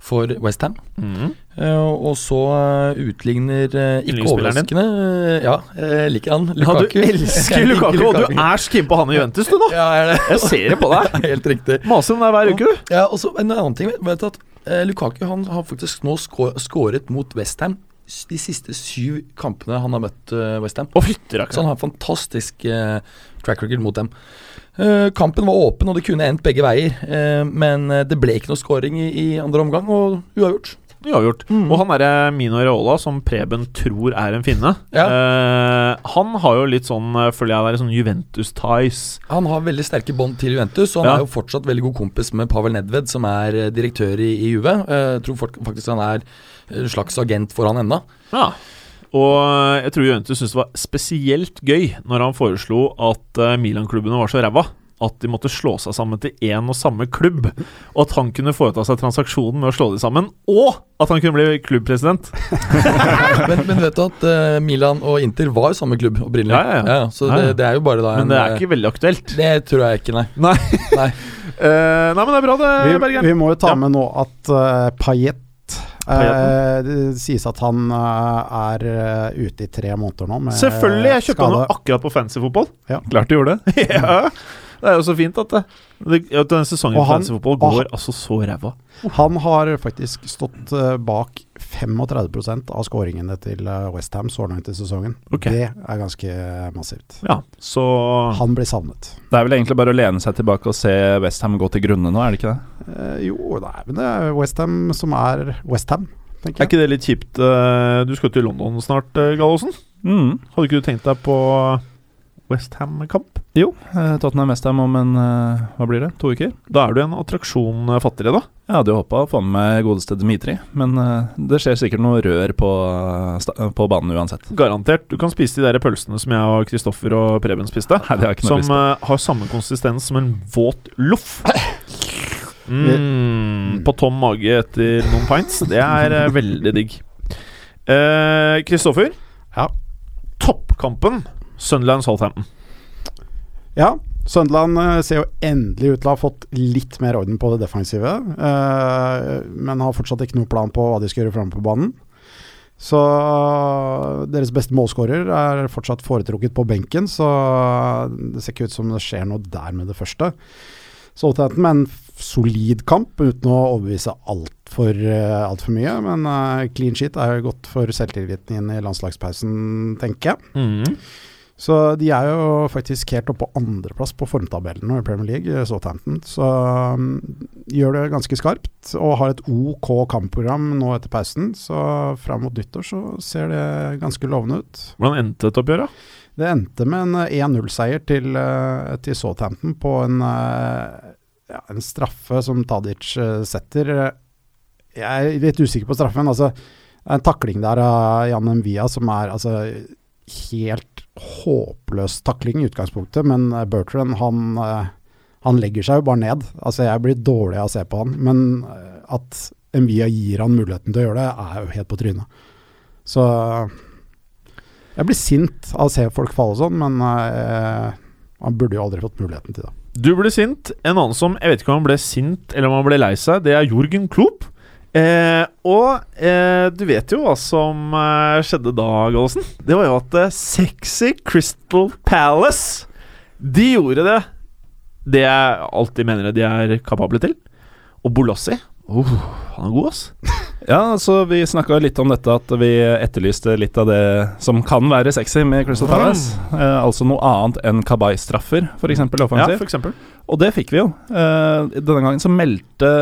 for Westham. Mhm. Eh, og så eh, utligner eh, ikke overraskende Ja, jeg liker han. Ja, du elsker Lukaku, og du er så keen på han i Juventus, du, nå! Ja, jeg. Jeg ser det på deg. Helt riktig. Maser om deg hver uke, du. Ja, og så En annen ting vet du at Lukaku han har faktisk nå skåret mot Westham de siste syv kampene han har møtt Westham. Og Så han har fantastisk eh, track record mot dem. Kampen var åpen, og det kunne endt begge veier. men det ble ikke noe scoring i, i andre omgang, og uavgjort. Uavgjort. Mm. Og han derre Mino Reola, som Preben tror er en finne, Ja. eh, han har jo litt sånn, eh, føler jeg, det er sånn Juventus-ties. Han har veldig sterke bånd til Juventus, og han Ja. er jo fortsatt veldig god kompis med Pavel Nedved, som er eh, direktør i, i Juve. Eh, Jeg tror faktisk han er en slags agent for han ennå. Ja. Og jeg tror Juventus syntes det var spesielt gøy når han foreslo at eh, Milan-klubbene var så ræva at de måtte slå seg sammen til én og samme klubb. Og at han kunne foreta seg transaksjonen med å slå dem sammen, og at han kunne bli klubbpresident. men, men vet du at uh, Milan og Inter var jo samme klubb opprinnelig? Ja, ja, ja. så Ja, ja. Det, det er jo bare da Men det er eh, ikke veldig aktuelt. Det tror jeg ikke, nei. Nei. Nei. Uh, nei, men det er bra, det, Vi, Bergen. vi må jo ta Ja. med nå at uh, Payet eh, Det sies at han uh, er uh, ute i tre måneder nå med Selvfølgelig! Jeg kjøpte skade. han akkurat på fantasyfotball. Klart du gjorde det. ja. Det er jo så fint at det, det at denne sesongen Og han- fantasyfotball går går altså så ræva. Han har faktisk stått eh, bak 35% av skåringene til uh, Westham så langt i sesongen. Okay. Det er ganske massivt. Ja, så Han blir savnet. Det er vel egentlig bare å lene seg tilbake og se Westham gå til grunne nå, er det ikke det? Eh, jo, nei, men det er Westham som er Westham, Er ikke det litt kjipt? eh, Du skal til London snart, eh, Gallosen. Mm. Hadde ikke du tenkt deg på Westham-kamp? Jo, eh, Tottenham Westham om en eh, Hva blir det? To uker? Da er du en attraksjon eh, fattigere, da. Jeg hadde jo håpa å få med meg godeste Dmitri, men det skjer sikkert noe rør på, på banen uansett. Garantert. Du kan spise de der pølsene som jeg og Kristoffer og Preben spiste. Nei, det har ikke noe Som lyst har samme konsistens som en våt loff. Mm, på tom mage etter noen pints. Det er veldig digg. Eh, Kristoffer. Ja. Toppkampen Sunderland Southampton. Ja, Sunderland eh, ser jo endelig ut til å ha fått litt mer orden på det defensive, eh, men har fortsatt ikke noen plan på hva de skal gjøre framme på banen. Så deres beste målskårer er fortsatt foretrukket på benken, så det ser ikke ut som det skjer noe der med det første. Southampton med en solid kamp, uten å overbevise altfor alt for mye. Men eh, clean sheet er jo godt for selvtilliten inn i landslagspausen, tenker jeg. Mm. Så de er jo faktisk helt oppe på andreplass på formtabellen nå i Premier League, eh, Southampton. Så um, gjør det ganske skarpt og har et OK kampprogram nå etter pausen. Så fram mot nyttår så ser det ganske lovende ut. Hvordan endte dette oppgjøret? Det endte med en eh, 1-0-seier til, eh, til Southampton på en, eh, ja, en straffe som Tadic eh, setter. Jeg er litt usikker på straffen. Altså, en takling der av Jan Mvia som er altså, helt håpløs takling i utgangspunktet, men eh, Bertrand han, eh, han legger seg jo bare ned. Altså, jeg blir dårlig av å se på han, men eh, at Envia gir han muligheten til å gjøre det, er jo helt på trynet. Så jeg blir sint av å se folk falle sånn, men eh, han burde jo aldri fått muligheten til det. Du ble sint. En annen som Jeg vet ikke om han ble sint eller om han ble lei seg, det er Jorgen Klopp. Eh, og eh, du vet jo hva som eh, skjedde da, Gallosen. Det var jo at eh, sexy Crystal Palace De gjorde det Det jeg alltid mener de er kapable til. Og Bolossi oh, Han er god, ass. Ja, så vi snakka litt om dette at vi etterlyste litt av det som kan være sexy med Crystal Palace. Eh, altså noe annet enn Kabay-straffer, f.eks. Ja, offensivt. for eksempel. Og det fikk vi jo. Eh, denne gangen så meldte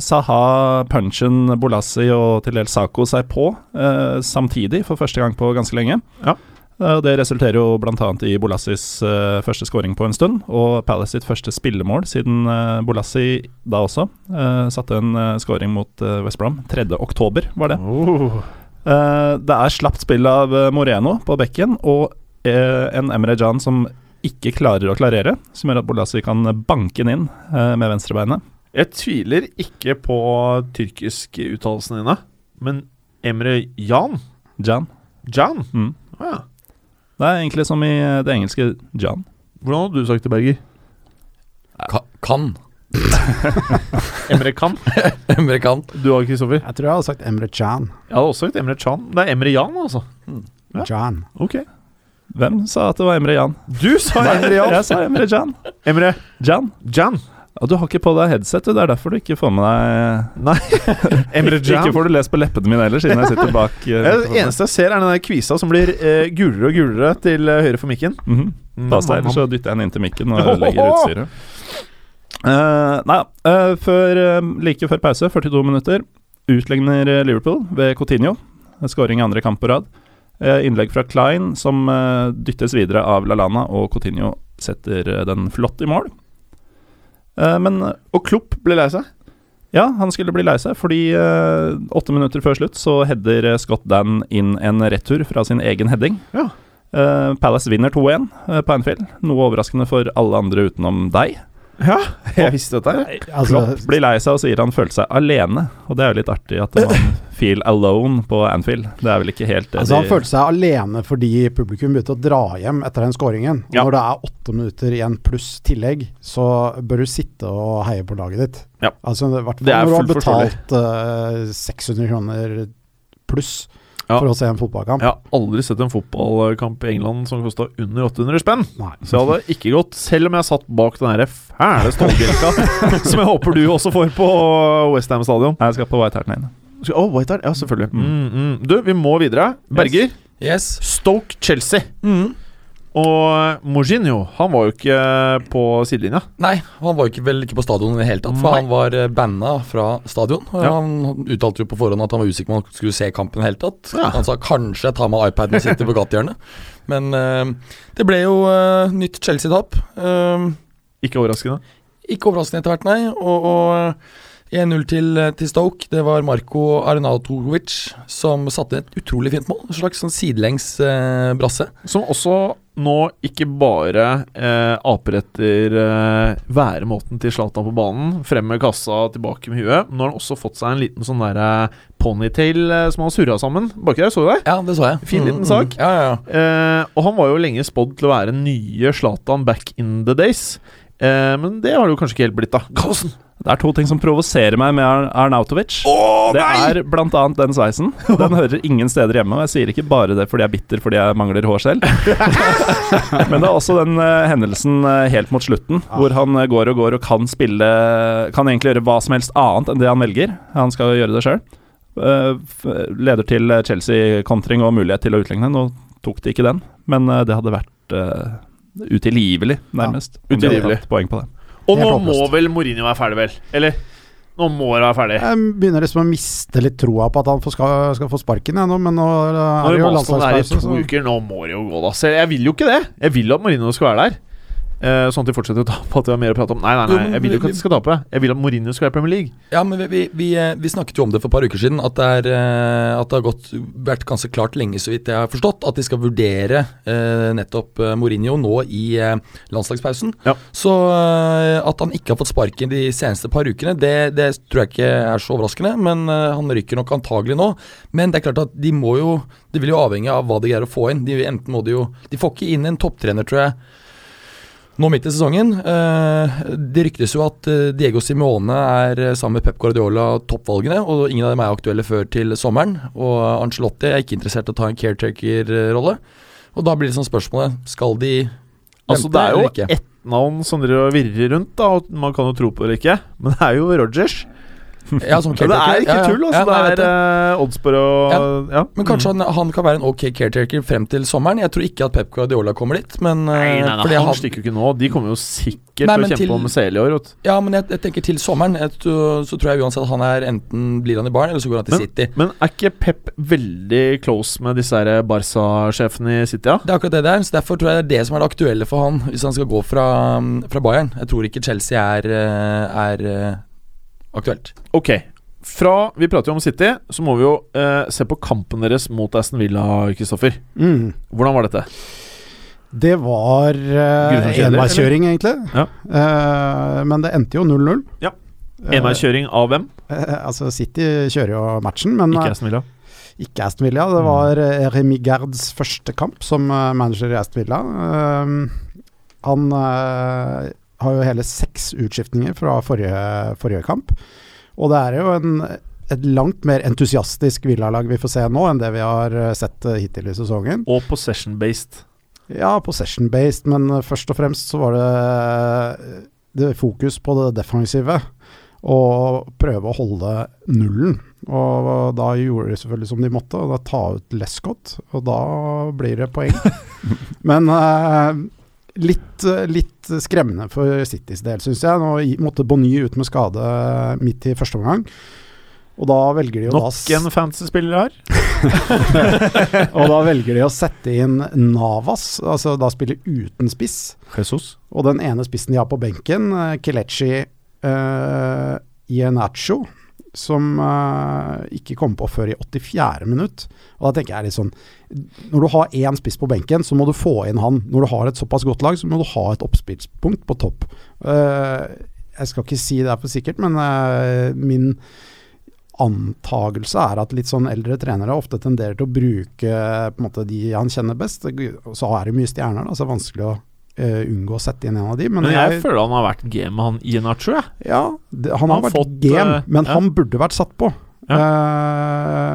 Saha, Punchen, Bolassi og til dels Sako seg på eh, samtidig for første gang på ganske lenge. Ja. Eh, det resulterer jo bl.a. i Bolassis eh, første skåring på en stund, og Palace sitt første spillemål siden eh, Bolassi da også satte en skåring mot West Brom. 3. oktober var det. Oh. Det er slapt spill av Moreno på bekken, og en Emre Can som ikke klarer å klarere, som gjør at Bolassi kan banke den inn med venstrebeinet. Jeg tviler ikke på tyrkisk uttalelsene dine, men Emre Jan Jan. Jan? Mm. Ah, ja. Det er egentlig som i eh, det engelske Jan. Hvordan hadde du sagt det, Berger? Ka kan. Emre Kan? Emre kan. Du òg, Kristoffer? Jeg tror jeg hadde sagt Emre Chan. Jeg hadde også sagt Emre Chan. Det er Emre Jan, altså. Ja. Jan. Ok. Hvem sa at det var Emre Jan? Du sa Emre Jan! Jeg sa Emre Jan. Emre Jan. Jan. Og du har ikke på deg headset, du. Det er derfor du ikke får med deg Nei. Emre Ikke får du lest på leppene mine heller, siden jeg sitter bak. Uh, Ja, Det eneste jeg ser, er den der kvisa som blir uh, gulere og gulere til uh, høyre for mikken. Mhm. Pass deg, ellers så dytter jeg den inn til mikken og ødelegger utstyret. Uh, nei da. før, like før pause, 42 minutter, utligner Liverpool ved Coutinho. Skåring i andre kamp på rad. Innlegg fra Klein som dyttes videre av Lalana, og Coutinho setter den flott i mål. Eh, men Og Klopp ble lei seg. ja, han skulle bli lei seg, fordi eh, åtte minutter før slutt så header eh, Scott Dan inn en retur fra sin egen heading. Ja. Palace vinner 2-1 eh, på Anfield, noe overraskende for alle andre utenom deg. Ja, jeg visste dette her. Altså, Klopp blir lei seg og sier han følte seg alene, og det er jo litt artig at man feel alone på Anfield. Det er vel ikke helt det Altså Han de- følte seg alene fordi publikum begynte å dra hjem etter den skåringen. Ja. Når det er åtte minutter igjen pluss tillegg, så bør du sitte og heie på laget ditt. Ja. Altså, Det er fall når du har betalt uh, 600 kroner pluss Ja. for å se en fotballkamp. Jeg har aldri sett en fotballkamp i England som kosta under 800 spenn. Nei. Så jeg hadde ikke gått, selv om jeg satt bak den der fæle stålbjelka, som jeg håper du også får på Westham stadion. Nei, Jeg skal på White Hart Lane. Oh, White Hart. Ja, selvfølgelig. Mm, mm. Du, vi må videre. Berger. Yes. Stoke Chelsea. Mm. Og Mourinho, han var jo ikke på sidelinja. Nei, han var ikke, vel ikke på stadion i det hele tatt, for Nei. han var eh, banna fra stadion. Ja. Han uttalte jo på forhånd at han var usikker på om han skulle se kampen i det hele tatt. Ja. Han sa kanskje jeg tar med iPaden og sitter på gatehjørnet. Men uh, det ble jo uh, nytt Chelsea-tap. Uh, Ikke overraskende. ikke overraskende etter hvert, nei. Og, og 1-0 til, til Stoke. Det var Marko Arnautovic som satte et utrolig fint mål. En slags sånn sidelengs eh, brasse. Som også nå ikke bare eh, aper etter eh, væremåten til Zlatan på banen. Frem med kassa, tilbake med huet. Nå har han også fått seg en liten sånn der eh, ponytail eh, som han surra sammen baki der. Så du det? Ja, det så jeg. Fin liten sak. Ja, ja, ja. Eh, og han var jo lenge spådd til å være nye Zlatan back in the days. Eh, men det har det jo kanskje ikke helt blitt, da. Karlsen! Det er to ting som provoserer meg med Ar Arnautovic. det er blant annet den sveisen. Den hører ingen steder hjemme. Og jeg sier ikke bare det fordi jeg er bitter fordi jeg mangler hår selv. Men det er også den uh, hendelsen uh, helt mot slutten, hvor han uh, går og går og kan spille Kan egentlig gjøre hva som helst annet enn det han velger. Han skal gjøre det sjøl. leder til eh, Chelsea kontring og mulighet til å utligne. Nå tok de ikke den, men det hadde vært utilgivelig, nærmest. Ja, utilgivelig. Poeng på det. Og nå må vel Mourinho være ferdig, vel? Eller? Nå må det være ferdig. Jeg begynner liksom å miste litt troa på at han skal, skal få sparken igjen nå, men nå er det jo Boston er i landslagspause. to uker, nå må det jo gå, da. Så jeg vil jo ikke det. Jeg vil at Mourinho skal være der. Eh, sånn at de fortsetter å tape, at vi har mer å prate om. Nei, nei, nei, jeg vil jo ikke at de skal tape. Jeg vil at Mourinho skal være i Premier League. Ja, men vi, vi, vi, eh, vi snakket jo om det for et par uker siden, at det, er, eh, at det har gått, vært ganske klart lenge, så vidt jeg har forstått, at de skal vurdere uh, nettopp Mourinho nå i uh, landslagspausen. Ja. Så at han ikke har fått sparken de seneste par ukene, det, det tror jeg ikke er så overraskende. Men han rykker nok antagelig nå. Men det er klart at de må jo Det vil jo avhenge av hva de greier å få inn. De, enten må de jo De får ikke inn en topptrener, tror jeg nå midt i sesongen. Eh, det ryktes jo at eh, Diego Simone er eh, sammen med Pep Guardiola toppvalgene, og ingen av dem er aktuelle før til sommeren. Og Ancelotti er ikke interessert i å ta en caretaker-rolle. Og da blir det sånn spørsmålet Skal de vente Altså, det er jo eller ett navn som virrer rundt, da, og man kan jo tro på det eller ikke, men det er jo Rogers. Ja, som Ja, det er caretaker. ikke Ja, ja. tull, altså. Ja, ja. det er uh, odds på å ja. Men kanskje han, han kan være en ok caretaker frem til sommeren. Jeg tror ikke at Pep Guardiola kommer dit, men Nei, eh, nei, nei, han stikker jo ikke nå. De kommer jo sikkert Nei, til å kjempe til- om CL i år. vet. Ja, men jeg, jeg tenker til sommeren. Jeg, så tror jeg uansett at han er enten blir han i Bayern, eller så går han til Men- City. Men er ikke Pep veldig close med disse Barca-sjefene i City? Ja? Det er akkurat det det er. Så Derfor tror jeg det er det som er det aktuelle for han hvis han skal gå fra, fra Bayern. Jeg tror ikke Chelsea er, eh, er aktuelt. Ok. Fra Vi prater jo om City, så må vi jo eh, se på kampen deres mot Aston Villa, Kristoffer. Mm. Hvordan var dette? Det var eh, enveiskjøring, egentlig. Ja. Eh, men det endte jo 0-0. Ja. Eh, Enveiskjøring av hvem? eh, altså, City kjører jo matchen, men Ikke eh, Aston Villa. ikke Aston Villa. Det var mm. Remi Gerds første kamp som eh, manager i Aston Villa. Eh, han eh, har jo hele seks utskiftninger fra forrige, forrige kamp. Og det er jo en, et langt mer entusiastisk Villa-lag vi får se nå, enn det vi har eh, sett eh, hittil i sesongen. Og possession-based. Ja, possession-based, men eh, først og fremst så var det, det fokus på det defensive. Og prøve å holde nullen. Og da gjorde de selvfølgelig som de måtte, og da ta ut Lescott. Og da blir det poeng. men litt, litt skremmende for Citys del, syns jeg. Nå måtte Bonny ut med skade midt i første omgang. Og da velger de Nok en fantasy-spiller her. og da velger de å sette inn Navas, altså da spille uten spiss. Jesus. Og den ene spissen de har på benken, uh, Kelechi uh, Iheanacho, som uh, ikke kom på før i 84. minutt. Og da tenker jeg litt sånn Når du har én spiss på benken, så må du få inn han. Når du har et såpass godt lag, så må du ha et oppspillspunkt på topp. Uh, jeg skal ikke si det er for sikkert, men uh, min antagelse er at litt sånn eldre trenere ofte tenderer til å bruke på en måte, de han kjenner best. Så er det mye stjerner, da, så det er vanskelig å eh, unngå å sette inn en av de. Men, Men jeg, jeg, føler han har vært game han Iheanacho, jeg. ja, det, han Han har vært fått, game, eh, men ja. han burde vært satt på. Eh,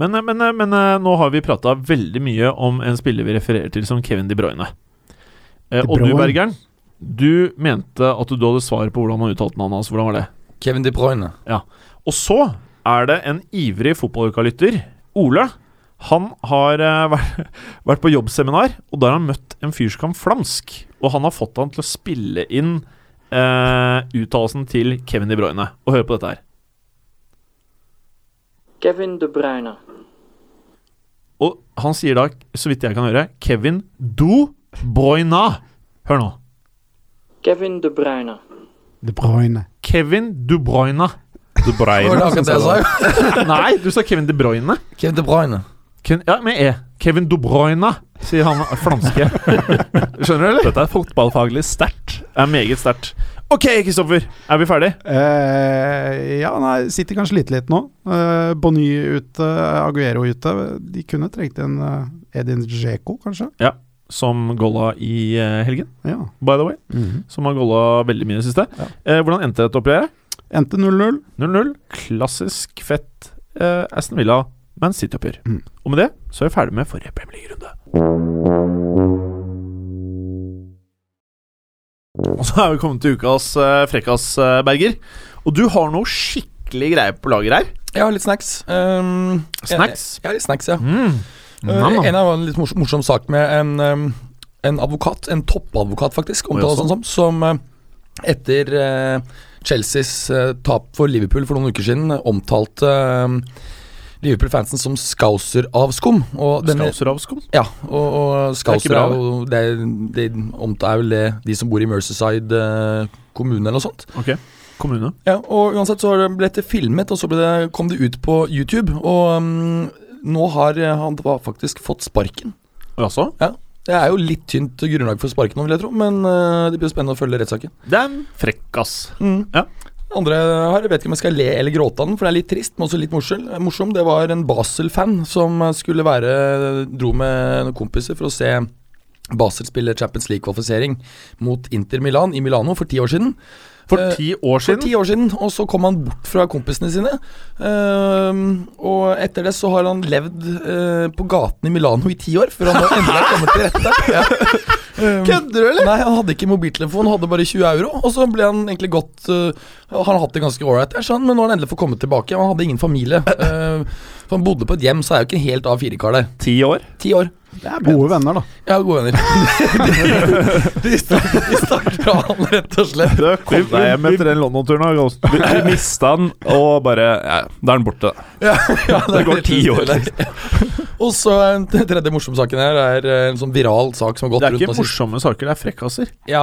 Men, men, men eh, nå har vi prata veldig mye om en spiller vi refererer til som Kevin De Bruyne. Uh, De og du, Bergeren, du mente at du hadde svar på hvordan man uttalte navnet hans. Hvordan var det? Kevin De Bruyne. Og så er det en ivrig fotballukalytter, Ole. Han har eh, vært, på jobbseminar, og da har han møtt en fyr som kan flamsk. Og han har fått han til å spille inn eh, uttalelsen til Kevin De Bruyne. Og hør på dette her. Kevin De Bruyne. Og han sier da, så vidt jeg kan høre, Kevin Do Bruyne. Hør nå. Kevin De Bruyne. De Bruyne. Kevin De Bruyne. Du brei Det var akkurat det jeg sa. Nei, du sa Kevin De Bruyne. Kevin De Bruyne. Kevin, ja, med E. Kevin De Bruyne, sier han flamske. Skjønner du, eller? Dette er fotballfaglig sterkt. Det er meget sterkt. Ok, Kristoffer. Er vi ferdig? Eh, ja, nei, sitter kanskje litt litt nå. Eh, Bonny ute, Aguero ute. De kunne trengt en uh, Edin Dzeko, kanskje. Som golla i eh, helgen, Ja. by the way. Som har golla veldig mye i det siste. Ja. Eh, hvordan endte dette oppgjøret? Endte 0-0. 0-0. Klassisk fett eh, Aston Villa Man City-oppgjør. Mm. Og med det så er vi ferdig med forrige Premier League-runde. Og så er vi kommet til ukas uh, frekkas, uh, Berger. Og du har noe skikkelig greier på lager her. Jeg har litt snacks. Um, Snacks? Jeg, jeg har litt snacks, ja. Mm. Uh, en av en litt morsom, morsom sak med en, um, en advokat, en toppadvokat faktisk, omtalt sånn som, som uh, etter uh, Chelseas eh, tap for Liverpool for noen uker siden omtalte eh, Liverpool-fansen som skauser-avskum. Og denne- skum? Ja, og, og skauser av det, det er vel det de som bor i Merceside eh, kommune eller noe sånt. Ok. Kommune. Ja, og uansett så ble det filmet, og så det, kom det ut på YouTube. Og um, nå har eh, han faktisk fått sparken. Altså? Ja. Det er jo litt tynt grunnlag for sparken vil jeg tro, men uh, det blir spennende å følge rettssaken. Det er en frekkas. Ja. Andre her, jeg vet ikke om jeg skal le eller gråte av den, for det er litt trist, men også litt morsom. Det var en Basel-fan som skulle være Dro med noen kompiser for å se Basel spille Champions League-kvalifisering mot Inter Milan i Milano for ti år siden. For Eh, ti år siden? For ti år siden, og så kom han bort fra kompisene sine. Ehm, og etter det så har han levd eh, på gaten i Milano i ti år, før han nå endelig har kommet til rette. Ja. Ehm, Kødder du, eller? Nei, han hadde ikke mobiltelefon, hadde bare 20 euro. Og så ble han egentlig godt uh, Han har hatt det ganske ålreit men nå har han endelig fått komme tilbake. Han hadde ingen familie. Eh, for han bodde på et hjem, så er jo ikke en helt A4-kar der. Ti år? Ti år. Gode venner, da. Ja, gode venner. de, de, stakk, fra han, rett og slett. Du, kom deg hjem etter den London-turen. Vi, vi mista han, og bare ja, Da er han borte. Ja, ja, Det går er ti år. Og så Den tredje morsomme saken her er eh, en sånn viral sak som har gått rundt Det er ikke morsomme saker, det er frekkaser. Ja,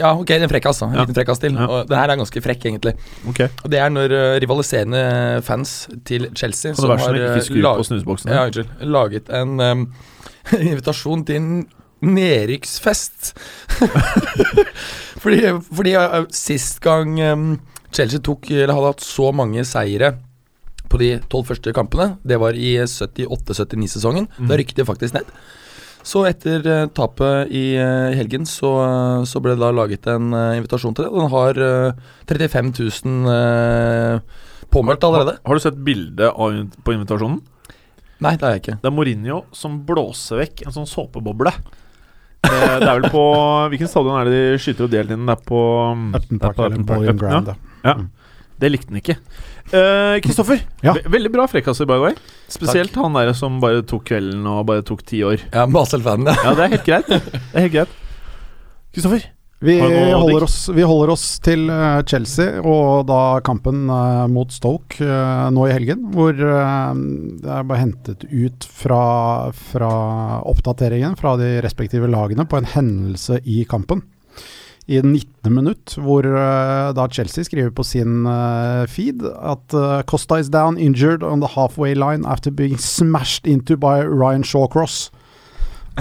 ja, ok, en frekkas. En Ja. liten frekkas til. Ja. Og den her er ganske frekk, egentlig. Ok Og Det er når eh, rivaliserende fans til Chelsea Kan det sånn eh, ikke skru lag- på snusboksen? ja, unnskyld, laget en um, invitasjon til en nedrykksfest. fordi fordi uh, sist gang um, Chelsea tok, eller hadde hatt så mange seire på de tolv første kampene, det var i 78-79-sesongen. Mm. Da rykket de faktisk ned. Så etter uh, tapet i uh, helgen, så, så ble det da laget en invitasjon til det. Den har eh, 35 000 uh, påmeldt allerede. Har du sett bildet av, på invitasjonen? Nei, det har jeg ikke. Det er Mourinho som blåser vekk en sånn såpeboble. Eh, det er vel på Hvilken stadion er det de skyter og delt inn? Det er på Upton Park Upton Park. Upton, Ground. ja. Ja. Det likte han ikke. Kristoffer, Kristoffer, Ja. ve veldig bra frekkaser, by the way. Spesielt han der som bare tok kvelden og bare tok ti år. Ja, Basel-fanen, ja. Ja, det er helt greit. Det er helt greit. Kristoffer, Vi holder, oss, vi holder oss til eh, Chelsea og da kampen eh, mot Stoke eh, nå i helgen, hvor det er bare hentet ut fra, fra oppdateringen fra de respektive lagene på en hendelse i kampen. I 19. minutt, hvor da Chelsea skriver på sin feed at Costa is down injured on the halfway line after being smashed into by Ryan Shawcross.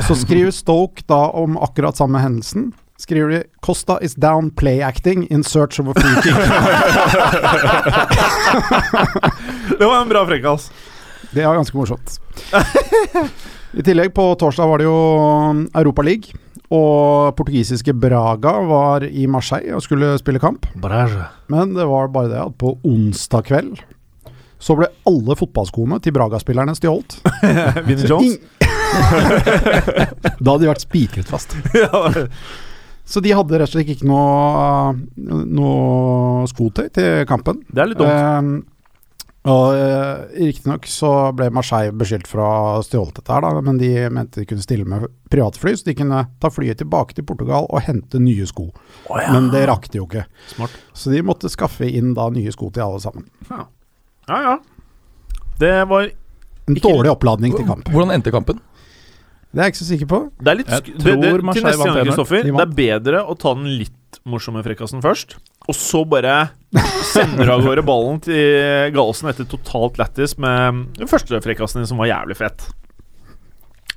Så skriver Stoke da om akkurat samme hendelsen. Skriver de 'Costa is down play acting in search of a free kick'. det var en bra frekkas. Det er ganske morsomt. I tillegg, på torsdag var det jo Europa League. Og portugisiske Braga var i Marseille og skulle spille kamp. Men det var bare det at på onsdag kveld så ble alle fotballskoene til Braga-spillerne stjålet. Vinnie Jones. da hadde de vært spikret fast. Så de hadde rett og slett ikke noe, noe skotøy til kampen. Det er litt dumt. Eh, og eh, Riktignok så ble Marseille beskyldt for å ha stjålet dette, her da, men de mente de kunne stille med privatfly, så de kunne ta flyet tilbake til Portugal og hente nye sko. Men det rakk de jo ikke. Smart. Så de måtte skaffe inn da nye sko til alle sammen. Ja, ja. Det var En dårlig oppladning til kamp. Hvordan endte kampen? Det er jeg ikke så sikker på. Det er litt Jeg sk det, det, Til neste gang, Kristoffer, det er bedre å ta den litt morsomme frekkasen først, og så bare sender av gårde ballen til Galsen etter totalt lættis med den første frekkasen din, som var jævlig fett.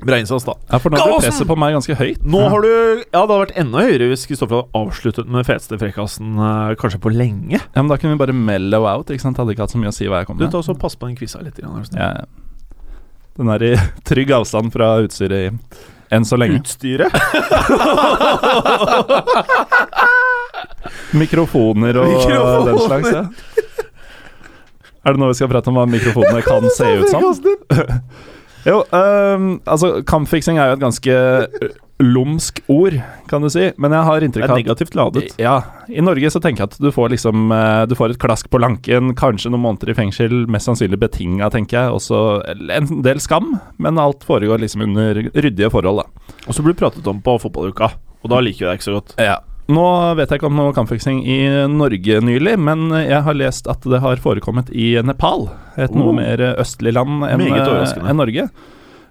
Bra innsats, da. Ja, for nå ble presset på meg ganske høyt. Nå har du Ja, det hadde vært enda høyere hvis Kristoffer hadde avsluttet med den feteste frekkasen uh, kanskje på lenge. Ja, men Da kunne vi bare mellow out. ikke sant? Hadde ikke hatt så mye å si hva jeg kom med. Du tar også Pass på den quiza litt. Grann. Ja, ja. Den er i trygg avstand fra utstyret enn så lenge. Utstyret? Mikrofoner og Mikrofoner. den slags. Ja. Er det noe vi skal prate om hva mikrofonene kan se ut som? Jo, um, altså Kampfiksing er jo et ganske lumsk ord, kan du si. Men jeg har inntrykk av er negativt ladet. Ja, I Norge så tenker jeg at du får liksom eh, Du får et klask på lanken, kanskje noen måneder i fengsel, mest sannsynlig betinga, tenker jeg. Også en del skam, men alt foregår liksom under ryddige forhold, da. Og så blir det pratet om på fotballuka, og da liker vi deg ikke så godt. Ja. Nå vet jeg ikke om noe kampfiksing i Norge nylig, men jeg har lest at det har forekommet i Nepal. Et noe Oh. mer østlig land enn eh, enn Norge.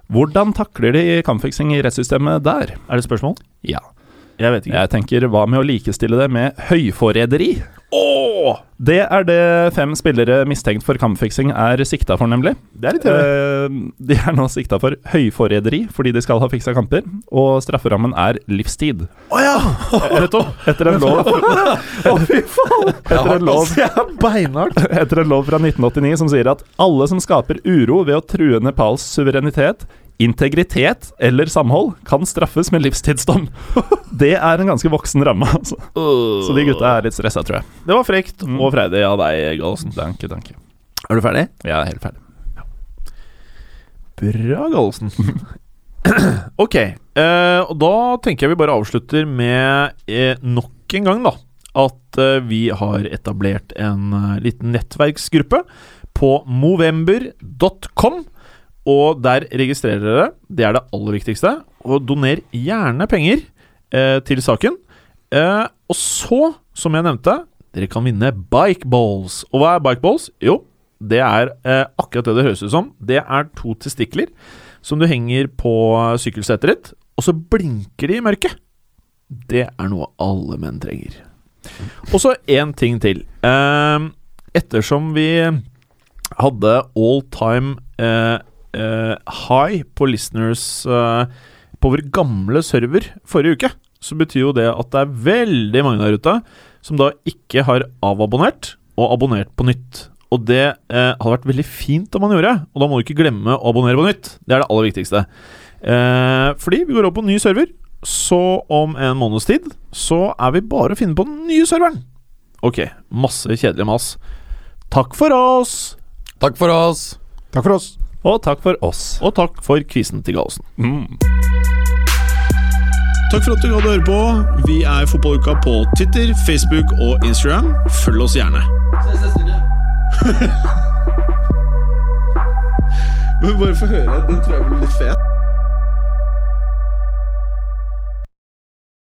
Hvordan takler de kampfiksing i rettssystemet der? Er det spørsmål? Ja. Jeg vet ikke. Jeg tenker hva med å likestille det med høyforræderi? Det er det fem spillere mistenkt for kampfiksing er sikta for, nemlig. Det er litt. Eh, de er nå sikta for høyforræderi fordi de skal ha fiksa kamper, og strafferammen er livstid. Å ja! Nettopp. Etter en lov Å, fy faen! Etter en lov beinhardt. Etter en lov fra 1989 som sier at alle som skaper uro ved å true Nepals suverenitet, integritet eller samhold, kan straffes med livstidsdom. Det er en ganske voksen ramme, altså. Så de gutta er litt stressa, tror jeg. Det var frekt og freidig av deg, Gallosen. Danke, danke. Er du ferdig? Jeg er helt ferdig. Bra, Gallosen. ok, eh, og da tenker jeg vi bare avslutter med eh, nok en gang, da. At eh, vi har etablert en eh, liten nettverksgruppe på movember.com. Og der registrerer dere. Det er det aller viktigste. Og doner gjerne penger eh, til saken. Eh, og så, som jeg nevnte, dere kan vinne bikeballs. Og hva er bikeballs? Jo, det er eh, akkurat det det høres ut som. Det er to testikler som du henger på sykkelsetet ditt, og så blinker de i mørket. Det er noe alle menn trenger. Og så én ting til. Eh, ettersom vi hadde all time eh, high på listeners eh, på vår gamle server forrige uke, så betyr jo det at det er veldig mange der ute som da ikke har avabonnert og abonnert på nytt. Og det eh, hadde vært veldig fint om man gjorde, og da må du ikke glemme å abonnere på nytt. Det er det aller viktigste. Eh, fordi vi går opp på ny server, så om en måneds tid så er vi bare å finne på den nye serveren. Ok, masse kjedelig mas. Takk for oss! Takk for oss. Takk for oss. Og takk for oss. Og takk for quizen til Gallosen. Mm. Takk for at du gadd å høre på. Vi er Fotballuka på Twitter, Facebook og Instagram. Følg oss gjerne. Men bare få høre. Den tror jeg blir litt fet.